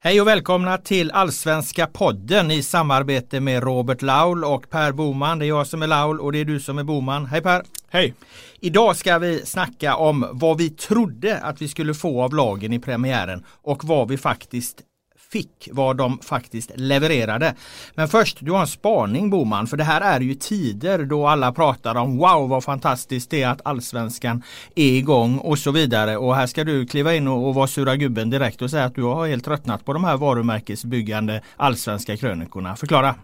Hej och välkomna till Allsvenska podden i samarbete med Robert Laul och Per Boman. Det är jag som är Laul och det är du som är Boman. Hej Per! Hej! Idag ska vi snacka om vad vi trodde att vi skulle få av lagen i premiären och vad vi faktiskt fick, vad de faktiskt levererade. Men först, du har en spaning Boman, för det här är ju tider då alla pratar om wow vad fantastiskt det är att allsvenskan är igång och så vidare. Och här ska du kliva in och, och vara sura gubben direkt och säga att du har helt tröttnat på de här varumärkesbyggande allsvenska krönikorna. Förklara!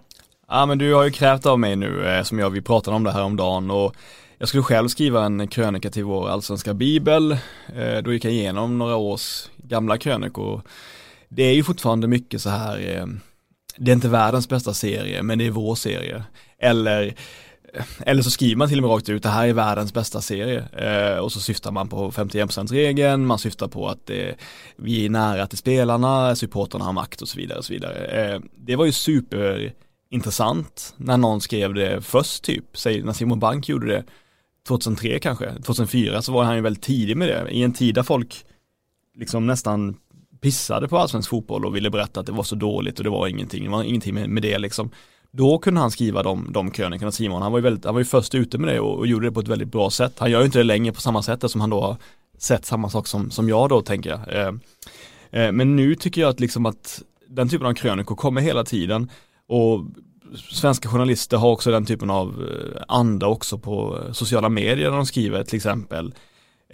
Ja men du har ju krävt av mig nu eh, som jag, vi pratade om det här om dagen och jag skulle själv skriva en krönika till vår allsvenska bibel. Eh, då gick jag igenom några års gamla krönikor det är ju fortfarande mycket så här, eh, det är inte världens bästa serie, men det är vår serie. Eller, eh, eller så skriver man till och med rakt ut, det här är världens bästa serie. Eh, och så syftar man på 51%-regeln, man syftar på att eh, vi är nära till spelarna, supporterna har makt och så vidare. Och så vidare. Eh, det var ju superintressant när någon skrev det först typ, säg när Simon Bank gjorde det 2003 kanske, 2004 så var han ju väldigt tidig med det. I en tid där folk liksom nästan pissade på allsvensk fotboll och ville berätta att det var så dåligt och det var ingenting, det var ingenting med, med det liksom. Då kunde han skriva de, de krönikorna, Simon. Han var ju, väldigt, han var ju först ute med det och, och gjorde det på ett väldigt bra sätt. Han gör ju inte det längre på samma sätt som han då har sett samma sak som, som jag då tänker jag. Eh, eh, men nu tycker jag att liksom att den typen av krönikor kommer hela tiden och svenska journalister har också den typen av eh, anda också på eh, sociala medier när de skriver till exempel Eh,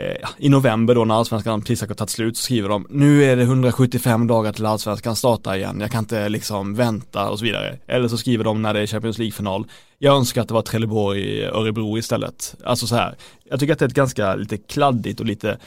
Eh, i november då när allsvenskan precis har tagit slut så skriver de nu är det 175 dagar till allsvenskan startar igen, jag kan inte liksom vänta och så vidare. Eller så skriver de när det är Champions League-final, jag önskar att det var Trelleborg Örebro istället. Alltså så här, jag tycker att det är ett ganska lite kladdigt och lite,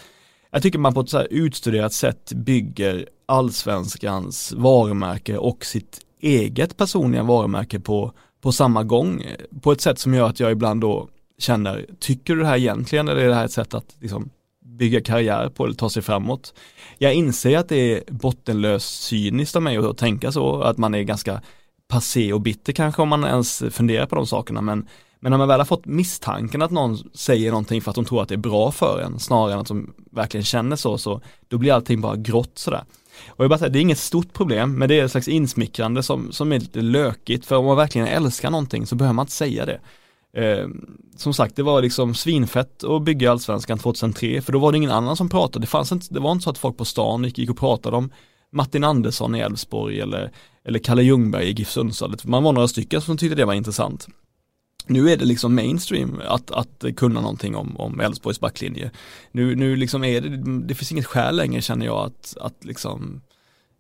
jag tycker man på ett så här utstuderat sätt bygger allsvenskans varumärke och sitt eget personliga varumärke på, på samma gång. På ett sätt som gör att jag ibland då känner, tycker du det här egentligen eller är det här ett sätt att liksom bygga karriär på eller ta sig framåt? Jag inser att det är bottenlöst cyniskt av mig att tänka så, att man är ganska passé och bitter kanske om man ens funderar på de sakerna men men när man väl har fått misstanken att någon säger någonting för att de tror att det är bra för en snarare än att de verkligen känner så, så då blir allting bara grått sådär. Och jag bara säger, det är inget stort problem, men det är ett slags insmickrande som, som är lite lökigt, för om man verkligen älskar någonting så behöver man inte säga det. Eh, som sagt, det var liksom svinfett att bygga allsvenskan 2003, för då var det ingen annan som pratade. Det, fanns inte, det var inte så att folk på stan gick, gick och pratade om Martin Andersson i Elfsborg eller, eller Kalle Ljungberg i GIF Sundsvall. Man var några stycken som tyckte det var intressant. Nu är det liksom mainstream att, att kunna någonting om, om Elfsborgs backlinje. Nu, nu liksom är det, det finns inget skäl längre känner jag att, att liksom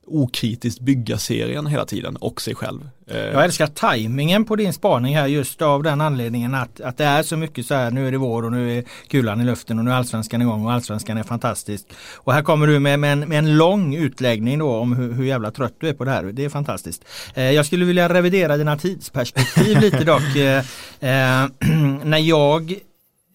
okritiskt bygga serien hela tiden och sig själv. Eh, jag älskar tajmingen på din spaning här just av den anledningen att, att det är så mycket så här nu är det vår och nu är kulan i luften och nu är allsvenskan igång och allsvenskan är fantastisk. Och här kommer du med, med, en, med en lång utläggning då om hur, hur jävla trött du är på det här. Det är fantastiskt. Eh, jag skulle vilja revidera dina tidsperspektiv lite dock. Eh, när jag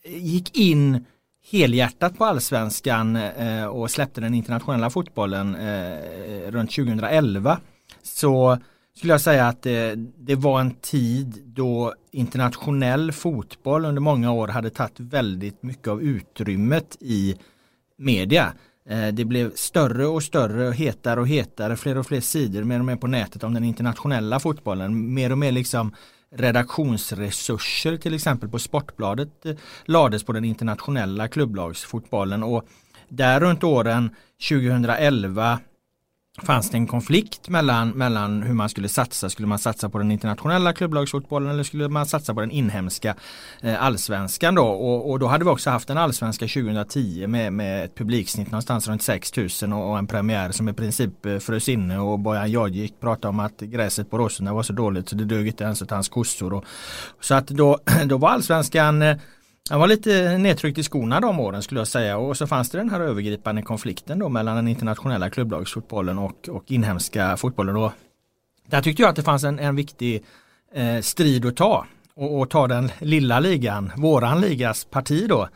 gick in helhjärtat på allsvenskan eh, och släppte den internationella fotbollen eh, runt 2011 så skulle jag säga att det, det var en tid då internationell fotboll under många år hade tagit väldigt mycket av utrymmet i media. Eh, det blev större och större, och hetare och hetare, fler och fler sidor mer och mer på nätet om den internationella fotbollen. Mer och mer liksom redaktionsresurser till exempel på Sportbladet eh, lades på den internationella klubblagsfotbollen. Och där runt åren 2011 fanns det en konflikt mellan, mellan hur man skulle satsa. Skulle man satsa på den internationella klubblagsfotbollen eller skulle man satsa på den inhemska eh, allsvenskan då? Och, och, då hade vi också haft en allsvenska 2010 med, med ett publiksnitt någonstans runt 6000 och, och en premiär som i princip eh, frös inne och Bojan Djordjic pratade om att gräset på Råsunda var så dåligt så det dög inte ens åt hans kossor. Och, så att då, då var allsvenskan eh, han var lite nedtryckt i skorna de åren skulle jag säga och så fanns det den här övergripande konflikten då mellan den internationella klubblagsfotbollen och, och inhemska fotbollen. Och där tyckte jag att det fanns en, en viktig eh, strid att ta och, och, ta den lilla ligan, våran ligas parti då.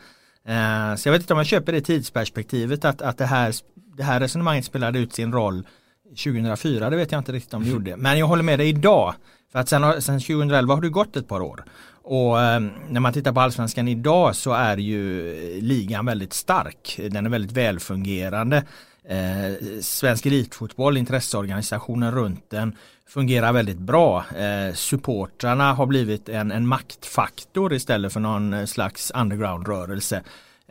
Eh, så jag vet inte om jag köper det tidsperspektivet att, att det, här, det här resonemanget spelade ut sin roll 2004, det vet jag inte riktigt om det gjorde. Men jag håller med dig idag. För att sen, sen 2011 har det gått ett par år. Och eh, när man tittar på allsvenskan idag så är ju ligan väldigt stark. Den är väldigt välfungerande. Eh, Svensk Elitfotboll, intresseorganisationen runt den fungerar väldigt bra. Eh, supportrarna har blivit en, en maktfaktor istället för någon slags underground-rörelse.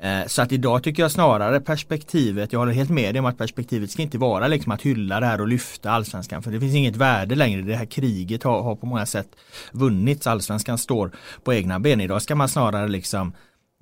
Eh, så att idag tycker jag snarare perspektivet, jag håller helt med dig om att perspektivet ska inte vara liksom att hylla det här och lyfta allsvenskan. För det finns inget värde längre. Det här kriget har, har på många sätt vunnits. Allsvenskan står på egna ben. Idag ska man snarare liksom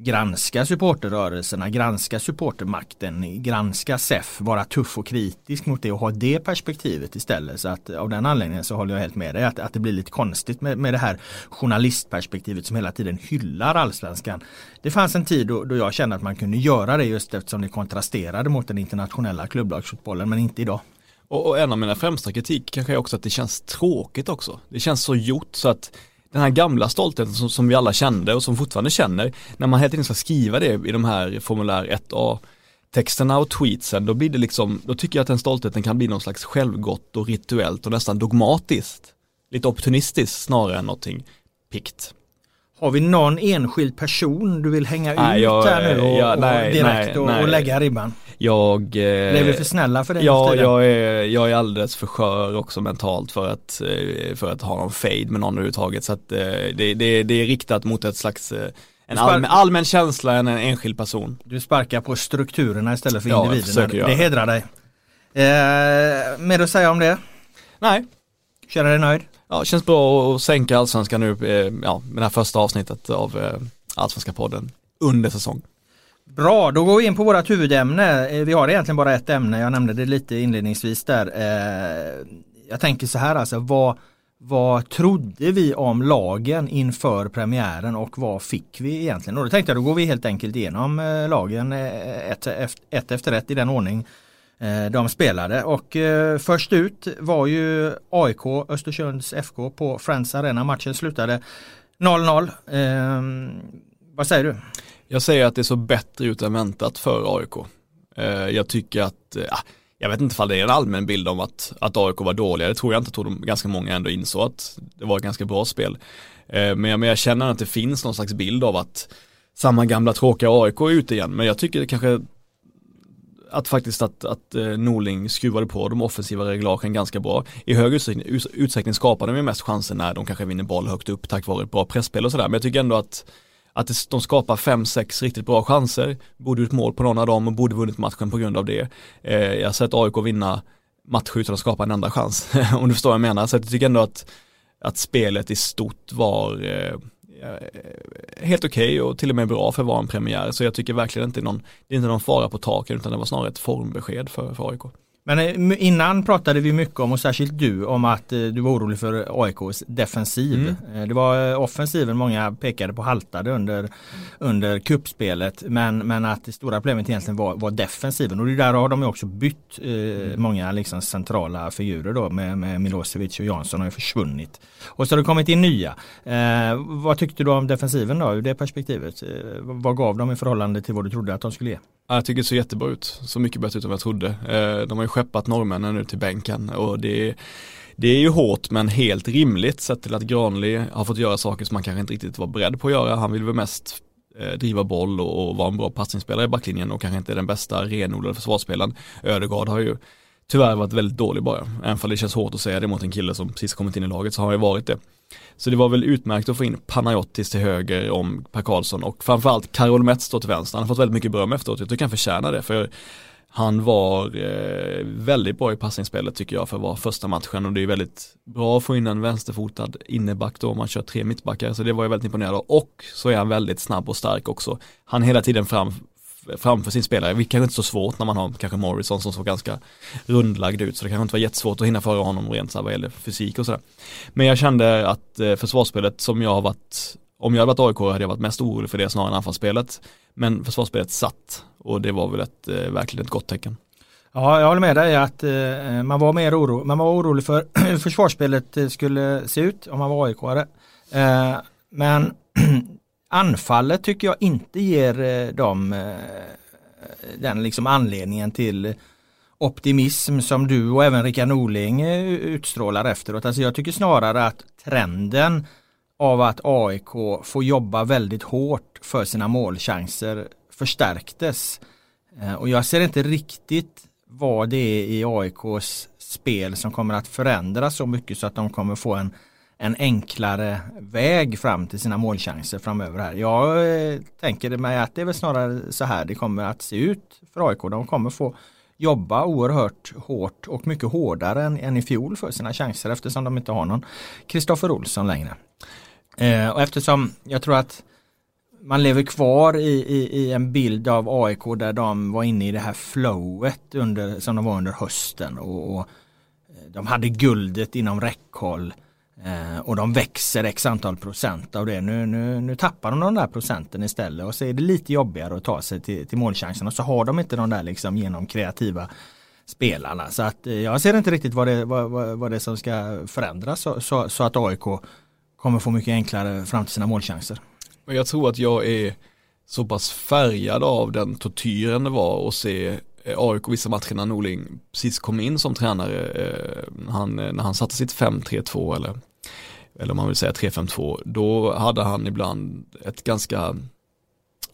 granska supporterrörelserna, granska supportermakten, granska SEF, vara tuff och kritisk mot det och ha det perspektivet istället. Så att av den anledningen så håller jag helt med dig att, att det blir lite konstigt med, med det här journalistperspektivet som hela tiden hyllar allsvenskan. Det fanns en tid då, då jag kände att man kunde göra det just eftersom det kontrasterade mot den internationella klubblagsfotbollen men inte idag. Och, och en av mina främsta kritik kanske är också att det känns tråkigt också. Det känns så gjort så att den här gamla stoltheten som, som vi alla kände och som fortfarande känner, när man hela tiden ska skriva det i de här formulär 1A texterna och tweetsen, då blir det liksom, då tycker jag att den stoltheten kan bli någon slags självgott och rituellt och nästan dogmatiskt. Lite opportunistiskt snarare än någonting pikt. Har vi någon enskild person du vill hänga nej, ut jag, här nu och, ja, nej, och direkt nej, och, och, lägga ribban? Jag... Eh, Blev vi för snälla för dig? Ja, jag är, jag är alldeles för skör också mentalt för att, eh, för att ha någon fade med någon överhuvudtaget. Så att eh, det, det, det är riktat mot ett slags eh, en allmän, allmän känsla än en enskild person. Du sparkar på strukturerna istället för ja, individerna. Det hedrar dig. Eh, mer att säga om det? Nej. Känner dig nöjd? Ja, känns bra att sänka allsvenskan nu, eh, ja, med det här första avsnittet av eh, Allsvenska podden under säsong. Bra, då går vi in på vårt huvudämne. Eh, vi har egentligen bara ett ämne, jag nämnde det lite inledningsvis där. Eh, jag tänker så här alltså, vad, vad trodde vi om lagen inför premiären och vad fick vi egentligen? Och då tänkte jag då går vi helt enkelt igenom eh, lagen ett, ett efter ett i den ordning de spelade och först ut var ju AIK Östersunds FK på Friends Arena. Matchen slutade 0-0. Ehm, vad säger du? Jag säger att det såg bättre ut än väntat för AIK. Eh, jag tycker att, eh, ah, jag vet inte ifall det är en allmän bild om att, att AIK var dåliga, det tror jag inte, jag tror de, ganska många ändå insåg att det var ett ganska bra spel. Eh, men jag, men jag känner att det finns någon slags bild av att samma gamla tråkiga AIK är ute igen, men jag tycker kanske att faktiskt att, att Norling skruvade på de offensiva reglagen ganska bra. I hög utsträckning, utsträckning skapade de mest chanser när de kanske vinner boll högt upp tack vare ett bra pressspel och sådär. Men jag tycker ändå att att de skapar fem, sex riktigt bra chanser, borde gjort mål på någon av dem och borde vunnit matchen på grund av det. Eh, jag har sett AIK vinna matcher utan att skapa en enda chans, om du förstår vad jag menar. Så jag tycker ändå att, att spelet i stort var eh, eh helt okej okay och till och med bra för att vara en premiär. Så jag tycker verkligen inte någon, det är inte någon fara på taket utan det var snarare ett formbesked för, för AIK. Men eh, innan pratade vi mycket om, och särskilt du, om att eh, du var orolig för AIKs defensiv. Mm. Eh, det var offensiven många pekade på haltade under, under kuppspelet men, men att det stora problemet egentligen var, var defensiven och det där har de också bytt eh, mm. många liksom centrala figurer då med, med Milosevic och Jansson har ju försvunnit. Och så har det kommit in nya. Eh, vad tyckte du om defensiven då ur det perspektivet? Eh, vad gav de i förhållande till vad du trodde att de skulle ge? Jag tycker det ser jättebra ut, så mycket bättre ut än vad jag trodde. Eh, de har ju skeppat norrmännen nu till bänken och det, det är ju hårt men helt rimligt sett till att Granli har fått göra saker som han kanske inte riktigt var beredd på att göra. Han vill väl mest eh, driva boll och, vara en bra passningsspelare i backlinjen och kanske inte den bästa renodlade försvarsspelaren. Ödegard har ju tyvärr varit väldigt dålig bara. Även om det känns hårt att säga det mot en kille som precis kommit in i laget så har han ju varit det. Så det var väl utmärkt att få in Panayotis till höger om Per Karlsson och framförallt Karol Metz till vänster. Han har fått väldigt mycket beröm efteråt. Jag tycker han förtjänar det för han var eh, väldigt bra i passningsspelet tycker jag för att vara första matchen och det är väldigt bra att få in en vänsterfotad inneback då om man kör tre mittbackar så det var jag väldigt imponerad av och så är han väldigt snabb och stark också. Han är hela tiden fram framför sin spelare, vilket kanske inte är så svårt när man har kanske Morrison som såg ganska rundlagd ut så det kanske inte var jättesvårt att hinna före honom rent så vad gäller fysik och sådär. Men jag kände att eh, försvarsspelet som jag har varit, om jag hade varit AIK hade jag varit mest orolig för det snarare än anfallsspelet. Men försvarsspelet satt och det var väl ett, eh, verkligen ett gott tecken. Ja, jag håller med dig att eh, man var mer oro, man var orolig för hur försvarsspelet eh, skulle se ut om man var aik eh, Men anfallet tycker jag inte ger eh, dem eh, den liksom anledningen till optimism som du och även Rickard Norling eh, utstrålar efteråt. Alltså jag tycker snarare att trenden av att AIK får jobba väldigt hårt för sina målchanser förstärktes. Och jag ser inte riktigt vad det är i AIKs spel som kommer att förändras så mycket så att de kommer få en, en enklare väg fram till sina målchanser framöver här. Jag eh, tänker mig att det är väl snarare så här det kommer att se ut för AIK. De kommer få jobba oerhört hårt och mycket hårdare än, än i fjol för sina chanser eftersom de inte har någon Kristoffer Olsson längre. Eh, och eftersom jag tror att man lever kvar i, i, i, en bild av AIK där de var inne i det här flowet under, som de var under hösten och, och eh, de hade guldet inom räckhåll eh, och de växer x antal procent av det. Nu, nu, nu tappar de de där procenten istället och så är det lite jobbigare att ta sig till, till målchansen och så har de inte de där liksom genom kreativa spelarna. Så att eh, jag ser inte riktigt vad det, vad, vad, vad det som ska förändras så, så, så att AIK kommer få mycket enklare fram till sina målchanser. Men jag tror att jag är så pass färgad av den tortyren det var att se eh, AIK vissa matcher när Norling precis kom in som tränare, eh, han, eh, när han satte sitt 5-3-2 eller, eller om man vill säga 3-5-2, då hade han ibland ett ganska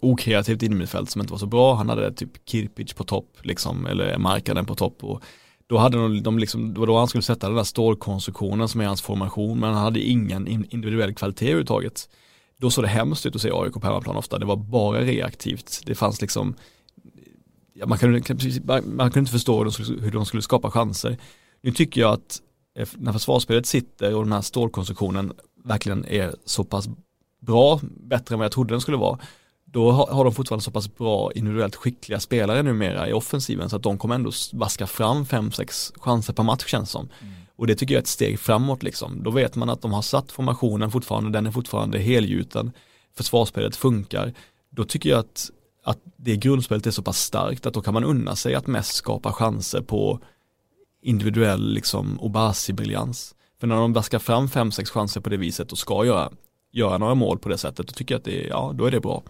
okreativt innermittfält som inte var så bra. Han hade typ Kirpic på topp, liksom, eller Markaden på topp. Och då hade de, de liksom, det var då han skulle sätta den där stålkonstruktionen som är hans formation, men han hade ingen individuell kvalitet överhuvudtaget då såg det hemskt ut att se AIK på hemmaplan ofta. Det var bara reaktivt. Det fanns liksom, ja, man, kunde, man kunde inte förstå hur de, skulle, hur de skulle skapa chanser. Nu tycker jag att när försvarsspelet sitter och den här stålkonstruktionen verkligen är så pass bra, bättre än vad jag trodde den skulle vara, då har de fortfarande så pass bra individuellt skickliga spelare numera i offensiven så att de kommer ändå vaska fram 5-6 chanser per match känns som. Mm. Och det tycker jag är ett steg framåt liksom. Då vet man att de har satt formationen fortfarande, den är fortfarande helgjuten, försvarsspelet funkar. Då tycker jag att, att det grundspelet är så pass starkt att då kan man unna sig att mest skapa chanser på individuell liksom Obasi-briljans. För när de vaskar fram fem sex chanser på det viset och ska göra, göra några mål på det sättet, då tycker jag att det är, ja, då är det bra.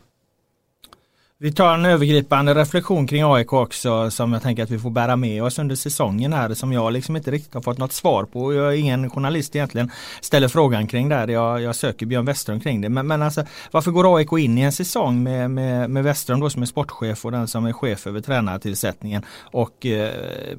Vi tar en övergripande reflektion kring AIK också som jag tänker att vi får bära med oss under säsongen här som jag liksom inte riktigt har fått något svar på. Jag är ingen journalist egentligen. Ställer frågan kring det. Jag, jag söker Björn Westerholm kring det. Men, men alltså, varför går AIK in i en säsong med, med, med Westerholm då som är sportchef och den som är chef över tränartillsättningen och eh,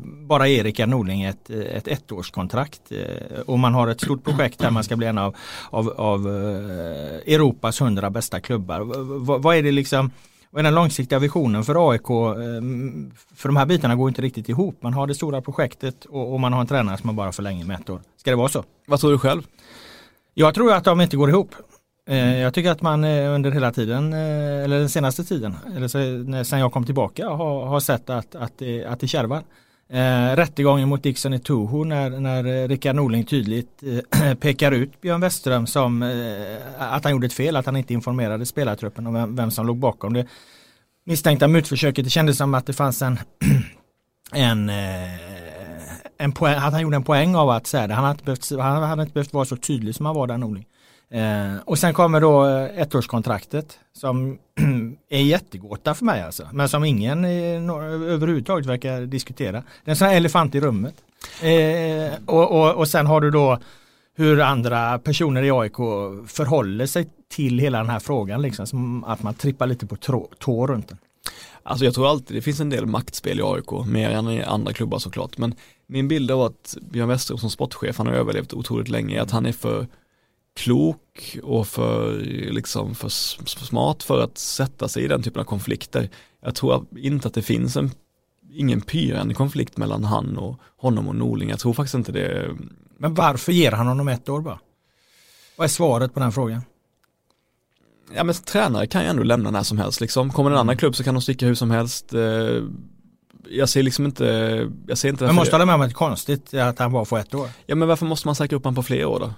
bara Erika Norling ett, ett ettårskontrakt. Eh, och man har ett stort projekt där man ska bli en av, av, av eh, Europas hundra bästa klubbar. V vad är det liksom är den långsiktiga visionen för AIK? Ehm, för de här bitarna går inte riktigt ihop. Man har det stora projektet och, och man har en tränare som man bara förlänger med ett år. Ska det vara så? Vad tror du själv? Jag tror att de inte går ihop. Eh, jag tycker att man eh, under hela tiden, eh, eller den senaste tiden, eller sen jag kom tillbaka, har, har sett att, att, det, att det kärvar. Eh, rättegången mot Dixon i Toho när, när eh, Rickard Norling tydligt eh, pekar ut Björn Westerström som eh, att han gjorde ett fel, att han inte informerade spelartruppen om vem, vem som låg bakom det misstänkta mutförsöket. Det kändes som att det fanns en, en, eh, en poäng, att han gjorde en poäng av att säga det. Han hade inte behövt, han hade inte behövt vara så tydlig som han var där Norling. Eh, och sen kommer då eh, ettårskontraktet som är jättegåta för mig alltså. Men som ingen överhuvudtaget verkar diskutera. Det är en sån här elefant i rummet. Eh, och, och, och sen har du då hur andra personer i AIK förhåller sig till hela den här frågan. Liksom, som att man trippar lite på tå, tå runt den. Alltså jag tror alltid det finns en del maktspel i AIK, mer än i andra klubbar såklart. Men min bild av att Björn Westerholm som sportchef, han har överlevt otroligt länge, är att han är för klok och för, liksom, för smart för att sätta sig i den typen av konflikter. Jag tror inte att det finns en, ingen pyrande konflikt mellan han och honom och Norling. Jag tror faktiskt inte det. Men varför ger han honom ett år bara? Vad är svaret på den frågan? Ja men tränare kan ju ändå lämna när som helst liksom. Kommer en annan mm. klubb så kan de sticka hur som helst. Eh, jag ser liksom inte, jag ser inte Men måste hålla med om att det är konstigt att han bara får ett år? Ja men varför måste man säkra upp honom på fler år då?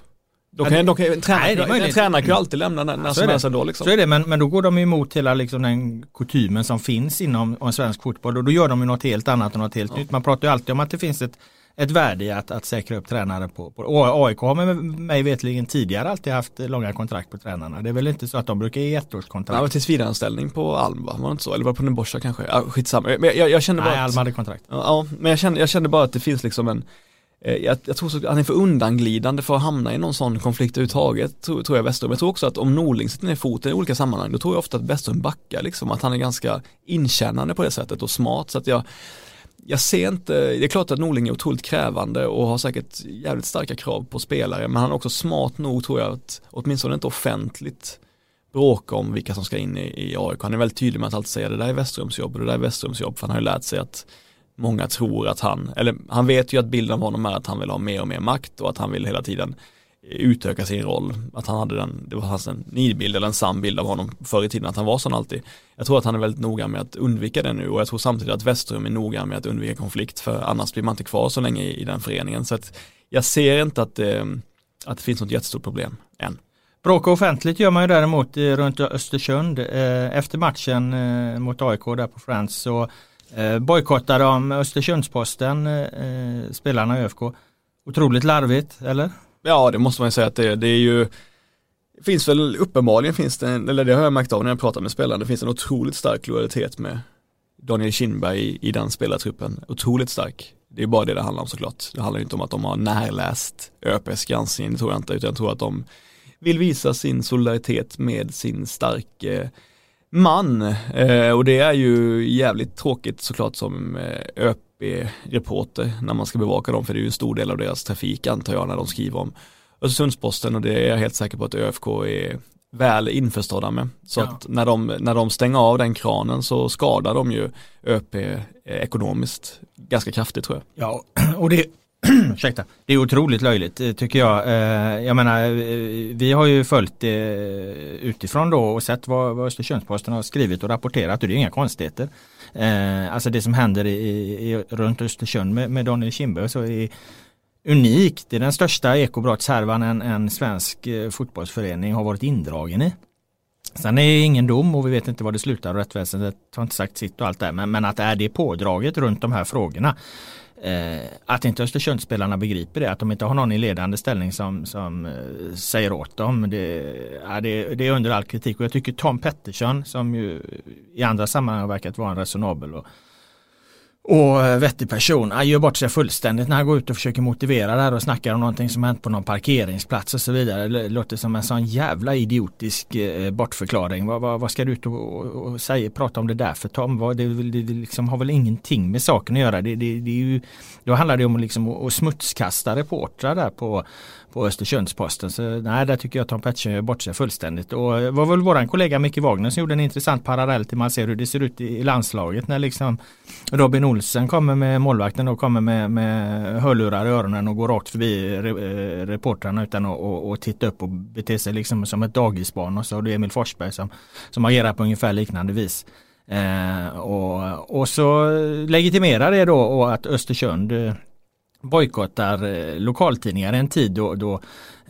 Då kan, då kan, en, tränare, nej, en tränare kan ju alltid lämna när, när som helst ändå. Liksom. Så är det, men, men då går de emot hela liksom, den kutymen som finns inom om svensk fotboll och då gör de ju något helt annat och något helt ja. nytt. Man pratar ju alltid om att det finns ett, ett värde i att, att säkra upp tränare på, på AIK har med mig vetligen tidigare alltid haft långa kontrakt på tränarna. Det är väl inte så att de brukar ge ettårskontrakt. Ja, men tills på Alm va? Var det inte så? Eller var det på Nebosha kanske? Ja, skitsamma. Men jag, jag kände bara Nej, Alm hade kontrakt. Ja, men jag kände, jag kände bara att det finns liksom en Eh, jag, jag, tror att han är för undanglidande för att hamna i någon sån konflikt överhuvudtaget, tror, tror jag Westholm. Jag tror också att om Norling sätter ner foten i olika sammanhang, då tror jag ofta att Westholm backar liksom, att han är ganska inkännande på det sättet och smart. Så att jag, jag ser inte, det är klart att Norling är otroligt krävande och har säkert jävligt starka krav på spelare men han är också smart nog tror jag att åtminstone inte offentligt bråka om vilka som ska in i, i AIK. Han är väldigt tydlig med att alltid säga det där är Westerums jobb och det där är Westerums jobb för han har ju lärt sig att många tror att han, eller han vet ju att bilden av honom är att han vill ha mer och mer makt och att han vill hela tiden utöka sin roll. Att han hade den, det var hans en nidbild eller en sann bild av honom förr i tiden att han var sån alltid. Jag tror att han är väldigt noga med att undvika det nu och jag tror samtidigt att Westerum är noga med att undvika konflikt för annars blir man inte kvar så länge i, i den föreningen. Så att jag ser inte att, eh, att det finns något jättestort problem än. Bråka offentligt gör man ju däremot runt Östersund. Eh, efter matchen eh, mot AIK där på Friends så eh, bojkottade de Östersundsposten, eh, eh, spelarna i ÖFK. Otroligt larvigt, eller? Ja, det måste man ju säga att det, det är ju finns väl uppenbarligen finns det, eller det har jag märkt av när jag pratar med spelarna, det finns en otroligt stark lojalitet med Daniel Kindberg i, i den spelartruppen. Otroligt stark. Det är bara det det handlar om såklart. Det handlar inte om att de har närläst ÖPs granskning, det tror jag inte, utan jag tror att de vill visa sin solidaritet med sin starke man. Eh, och det är ju jävligt tråkigt såklart som eh, ÖP-reporter när man ska bevaka dem, för det är ju en stor del av deras trafik antar jag när de skriver om Östersundsposten och det är jag helt säker på att ÖFK är väl införstådda med. Så ja. att när de, när de stänger av den kranen så skadar de ju ÖP ekonomiskt ganska kraftigt tror jag. Ja, och det, Ursäkta. Det är otroligt löjligt eh, tycker jag. Eh, jag menar, eh, vi har ju följt det utifrån då och sett vad, vad Östersundsposten har skrivit och rapporterat och det är inga konstigheter. Alltså det som händer i, i, runt Östersund med, med Daniel Kindberg så är unikt. Det är den största ekobrottshärvan en, en svensk fotbollsförening har varit indragen i. Sen är det ingen dom och vi vet inte var det slutar och rättsväsendet har inte sagt sitt och allt det men, men att det är det pådraget runt de här frågorna Eh, att inte Östersundsspelarna begriper det, att de inte har någon i ledande ställning som, som eh, säger åt dem. Det, ja, det, det, är under all kritik och jag tycker Tom Pettersson som ju i andra sammanhang har verkat vara en resonabel och och eh, vettig person. Han gör bort sig fullständigt när han går ut och försöker motivera det här och snackar om någonting som hänt på någon parkeringsplats och så vidare. Det låter som en sån jävla idiotisk eh, bortförklaring. Vad, vad, vad ska du ut och, och, och, säga, prata om det där för Tom? Vad, det, det, det liksom har väl ingenting med saken att göra. Det, det, det är ju, då handlar det om liksom att smutskasta reportrar där på på Östersundsposten. Så nej, där tycker jag Tom Pettersson gör bort sig fullständigt. Och det var väl våran kollega Micke Wagner som gjorde en intressant parallell till man ser hur det ser ut i, landslaget när liksom Robin Olsen kommer med målvakten och kommer med, med hörlurar i öronen och går rakt förbi re, eh, reportrarna utan att och, och titta upp och bete sig liksom som ett dagisbarn. Och så har du Emil Forsberg som, som agerar på ungefär liknande vis. Eh, och, och så legitimerar det då att Östersund eh, bojkottar eh, lokaltidningar en tid då, då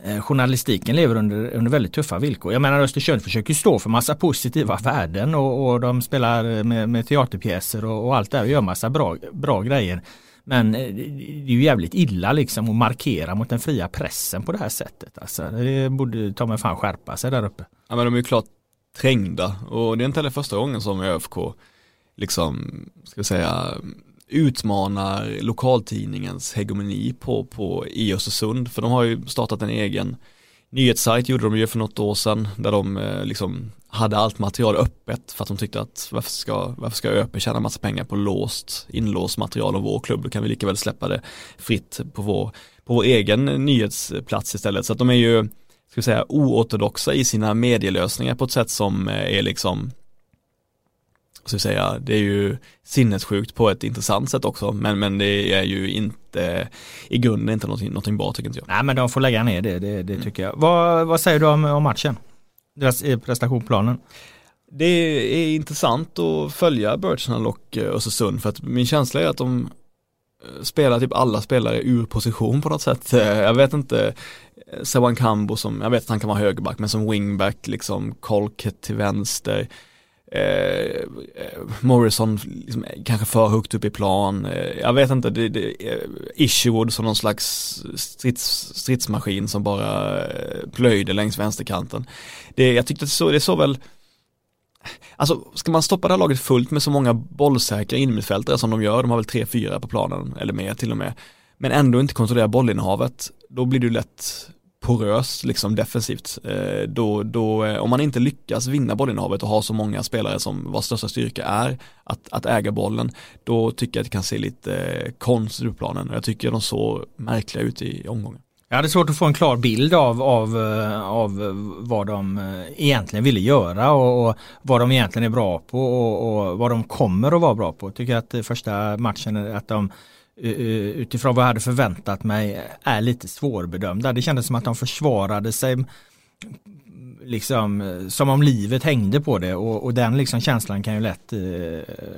eh, journalistiken lever under, under väldigt tuffa villkor. Jag menar Östersund försöker stå för massa positiva värden och, och de spelar eh, med, med teaterpjäser och, och allt det och gör massa bra, bra grejer. Men eh, det är ju jävligt illa liksom att markera mot den fria pressen på det här sättet. Alltså, det borde ta mig fan skärpa sig där uppe. Ja men de är ju klart trängda och det är inte heller första gången som ÖFK liksom, ska säga, utmanar lokaltidningens hegemoni på, på e i Östersund. För de har ju startat en egen nyhetssajt, gjorde de ju för något år sedan, där de eh, liksom hade allt material öppet för att de tyckte att varför ska, varför ska ÖP tjäna massa pengar på låst, inlåst material om vår klubb, då kan vi lika väl släppa det fritt på vår, på vår egen nyhetsplats istället. Så att de är ju, ska vi säga, oortodoxa i sina medielösningar på ett sätt som eh, är liksom så att säga, det är ju sinnessjukt på ett intressant sätt också men, men det är ju inte i grunden inte någonting, någonting bra tycker inte jag. Nej men de får lägga ner det, det, det mm. tycker jag. Vad, vad säger du om, om matchen? Deras prestationplanen? Det är intressant att följa Birchnall och eh, Östersund för att min känsla är att de eh, spelar typ alla spelare ur position på något sätt. Eh, jag vet inte, Sewan Kambo som, jag vet att han kan vara högerback men som wingback liksom, Colket till vänster Eh, eh, Morrison liksom, kanske för högt upp i plan. Eh, jag vet inte, det, det, eh, Isherwood som någon slags strids, stridsmaskin som bara eh, plöjde längs vänsterkanten. Det, jag tyckte det så, det såg väl Alltså ska man stoppa det här laget fullt med så många bollsäkra innermittfältare som de gör, de har väl tre, fyra på planen eller mer till och med, men ändå inte kontrollera bollinnehavet, då blir det lätt poröst liksom defensivt. Eh, då, då, eh, om man inte lyckas vinna bollinnehavet och ha så många spelare som vars största styrka är att, att äga bollen, då tycker jag att det kan se lite eh, konstigt ut på planen. Jag tycker de såg märkliga ut i omgången. Jag hade svårt att få en klar bild av, av, av vad de egentligen ville göra och, och vad de egentligen är bra på och, och, vad de kommer att vara bra på. Jag tycker att första matchen att de Eh, eh, utifrån vad jag hade förväntat mig eh, är lite svårbedömda. Det kändes som att de försvarade sig mm, liksom som om livet hängde på det och, och den liksom känslan kan, ju lätt,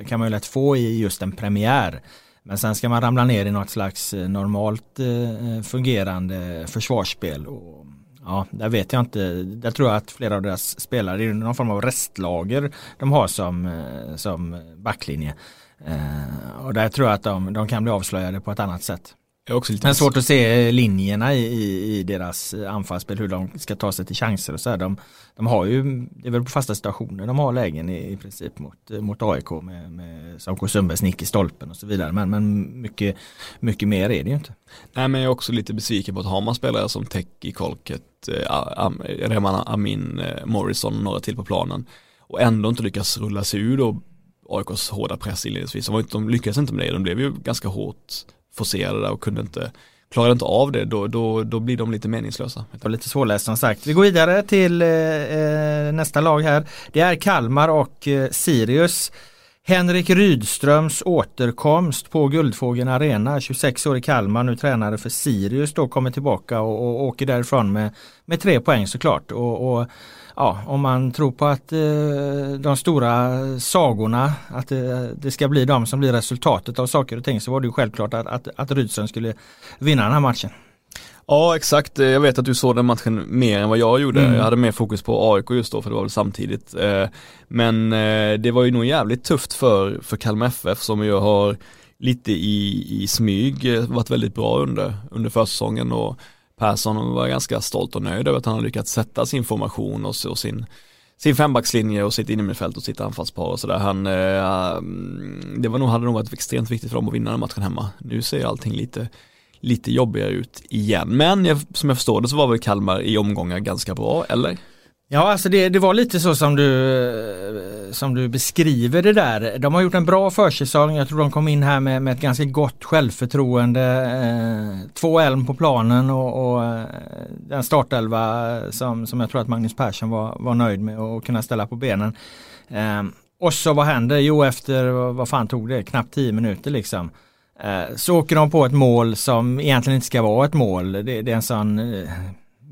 kan man ju lätt få i just en premiär. Men sen ska man ramla ner i något slags normalt fungerande försvarsspel. Och, ja, där vet jag inte. Där tror jag att flera av deras spelare är någon form av restlager de har som, som backlinje. Eh, och där tror jag att de, de kan bli avslöjade på ett annat sätt. Det är också lite Men svårt att se linjerna i, i, i, deras anfallsspel, hur de ska ta sig till chanser och så här. De, de har ju, det är väl på fasta situationer de har lägen i, i princip mot, mot AIK med, med Sauko Sundbergs nick i stolpen och så vidare. Men, men mycket, mycket mer är det ju inte. Nej men jag är också lite besviken på att har man spelare som Teki, Kolket, äh, Reman Amin, äh, Morrison och några till på planen och ändå inte lyckas rulla sig ur då AIKs hårda press inledningsvis. De, de lyckades inte med det, de blev ju ganska hårt forcerade där och kunde inte Klarar inte av det då, då, då blir de lite meningslösa. Det var lite svårläst som sagt. Vi går vidare till eh, eh nästa lag här. Det är Kalmar och eh, Sirius. Henrik Rydströms återkomst på Guldfågeln Arena, 26 år i Kalmar, nu tränare för Sirius då kommer tillbaka och, och åker därifrån med, med tre poäng såklart. Och, och ja, om man tror på att eh, de stora sagorna, att det, det, ska bli de som blir resultatet av saker och ting så var det ju självklart att, att, att Rydström skulle vinna den här matchen. Ja exakt, jag vet att du såg den matchen mer än vad jag gjorde. Mm. Jag hade mer fokus på AIK just då för det var väl samtidigt. Eh, men eh, det var ju nog jävligt tufft för, för Kalmar FF som ju har lite i, i smyg varit väldigt bra under, under försäsongen och Persson var ganska stolt och nöjd över att han har lyckats sätta sin formation och, och sin sin fembackslinje och sitt innermittfält och sitt anfallspar och sådär. Han, eh, mm, det var nog, hade nog varit extremt viktigt för dem att vinna den matchen hemma. Nu ser allting lite, lite jobbigare ut igen. Men jag, som jag förstår det så var väl Kalmar i omgångar ganska bra, eller? Ja, alltså det, det var lite så som du, eh, som du beskriver det där. De har gjort en bra försäsong. Jag tror de kom in här med, med ett ganska gott självförtroende. Eh, två elm på planen och, och eh, den startelva som, som jag tror att Magnus Persson var, var nöjd med att kunna ställa på benen. Eh, och så vad händer? Jo, efter vad fan tog det? Knappt tio minuter liksom. Eh, så åker de på ett mål som egentligen inte ska vara ett mål. Det, det är en sån eh,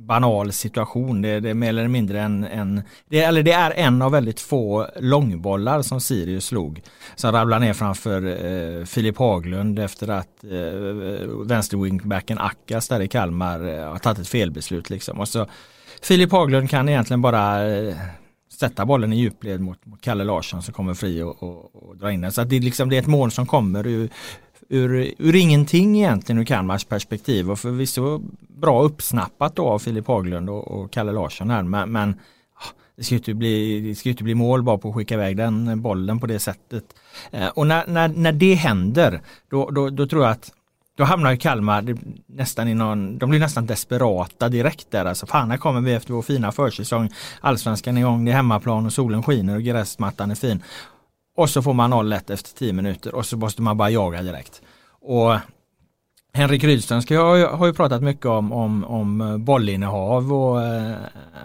banal situation. Det, det, är mer eller mindre en, en det, eller det är en av väldigt få långbollar som Sirius slog. Som ramlar ner framför eh, Filip Haglund efter att eh, vänsterwingbacken Akkas där i Kalmar eh, har tagit ett felbeslut. Liksom. Och så Filip Haglund kan egentligen bara eh, sätta bollen i djupled mot, mot Kalle Larsson som kommer fri och, och, och dra in den. Så det, är liksom, det är ett mål som kommer ur, ur, ur ingenting egentligen ur Kalmars perspektiv och förvisso bra uppsnappat då av Filip Haglund och, och Kalle Larsson här men, men ah, det ska ju inte bli, det ska inte bli mål bara på att skicka iväg den bollen på det sättet. Eh, och när, när, när det händer då, då, då tror jag att då hamnar ju Kalmar nästan i någon, de blir nästan desperata direkt där. Alltså fan här kommer vi efter vår fina försäsong. Allsvenskan är igång, det är hemmaplan och solen skiner och gräsmattan är fin. Och så får man 0-1 efter 10 minuter och så måste man bara jaga direkt. Och Henrik Rydström har, har ju pratat mycket om, om, om eh, bollinnehav och eh,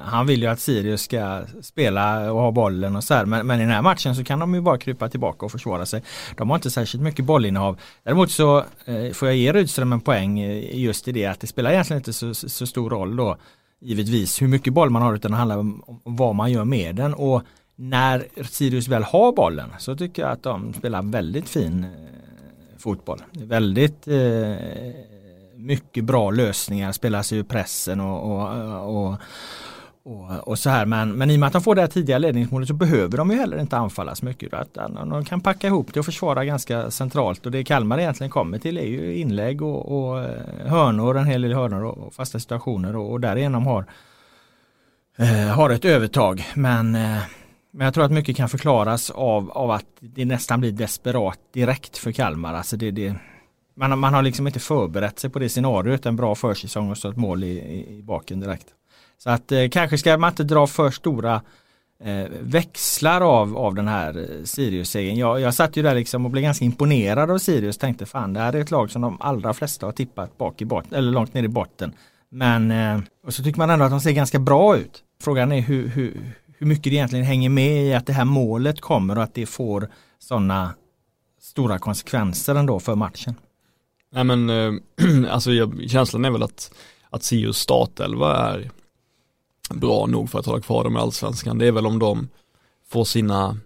han vill ju att Sirius ska spela och ha bollen och så här. Men, men, i den här matchen så kan de ju bara krypa tillbaka och försvara sig. De har inte särskilt mycket bollinnehav. Däremot så eh, får jag ge Rydström en poäng eh, just i det att det spelar egentligen inte så, så stor roll då givetvis hur mycket boll man har utan det handlar om, om vad man gör med den. Och när Sirius väl har bollen så tycker jag att de spelar väldigt fin eh, fotboll. Väldigt eh, mycket bra lösningar, spelas ur pressen och, och, och, och, och så här. Men, men i och med att de får det här tidiga ledningsmålet så behöver de ju heller inte anfalla så mycket. Att de kan packa ihop det och försvara ganska centralt och det Kalmar egentligen kommer till är ju inlägg och, och eh, hörnor, en hel del hörnor och fasta situationer och, och därigenom har, eh, har ett övertag. Men eh, men jag tror att mycket kan förklaras av, av att det nästan blir desperat direkt för Kalmar. Alltså det, det, man, man har liksom inte förberett sig på det scenariot, en bra försäsong och så ett mål i, i, i baken direkt. Så att eh, kanske ska man inte dra för stora eh, växlar av, av den här eh, Sirius-segern. Jag, jag satt ju där liksom och blev ganska imponerad av Sirius. Tänkte fan det här är ett lag som de allra flesta har tippat bak i botten, eller långt ner i botten. Men eh, och så tycker man ändå att de ser ganska bra ut. Frågan är hur, hur, hur mycket det egentligen hänger med i att det här målet kommer och att det får sådana stora konsekvenser ändå för matchen. Nej men eh, alltså känslan är väl att, att Sirius startelva är bra nog för att hålla kvar dem i allsvenskan. Det är väl om de får sina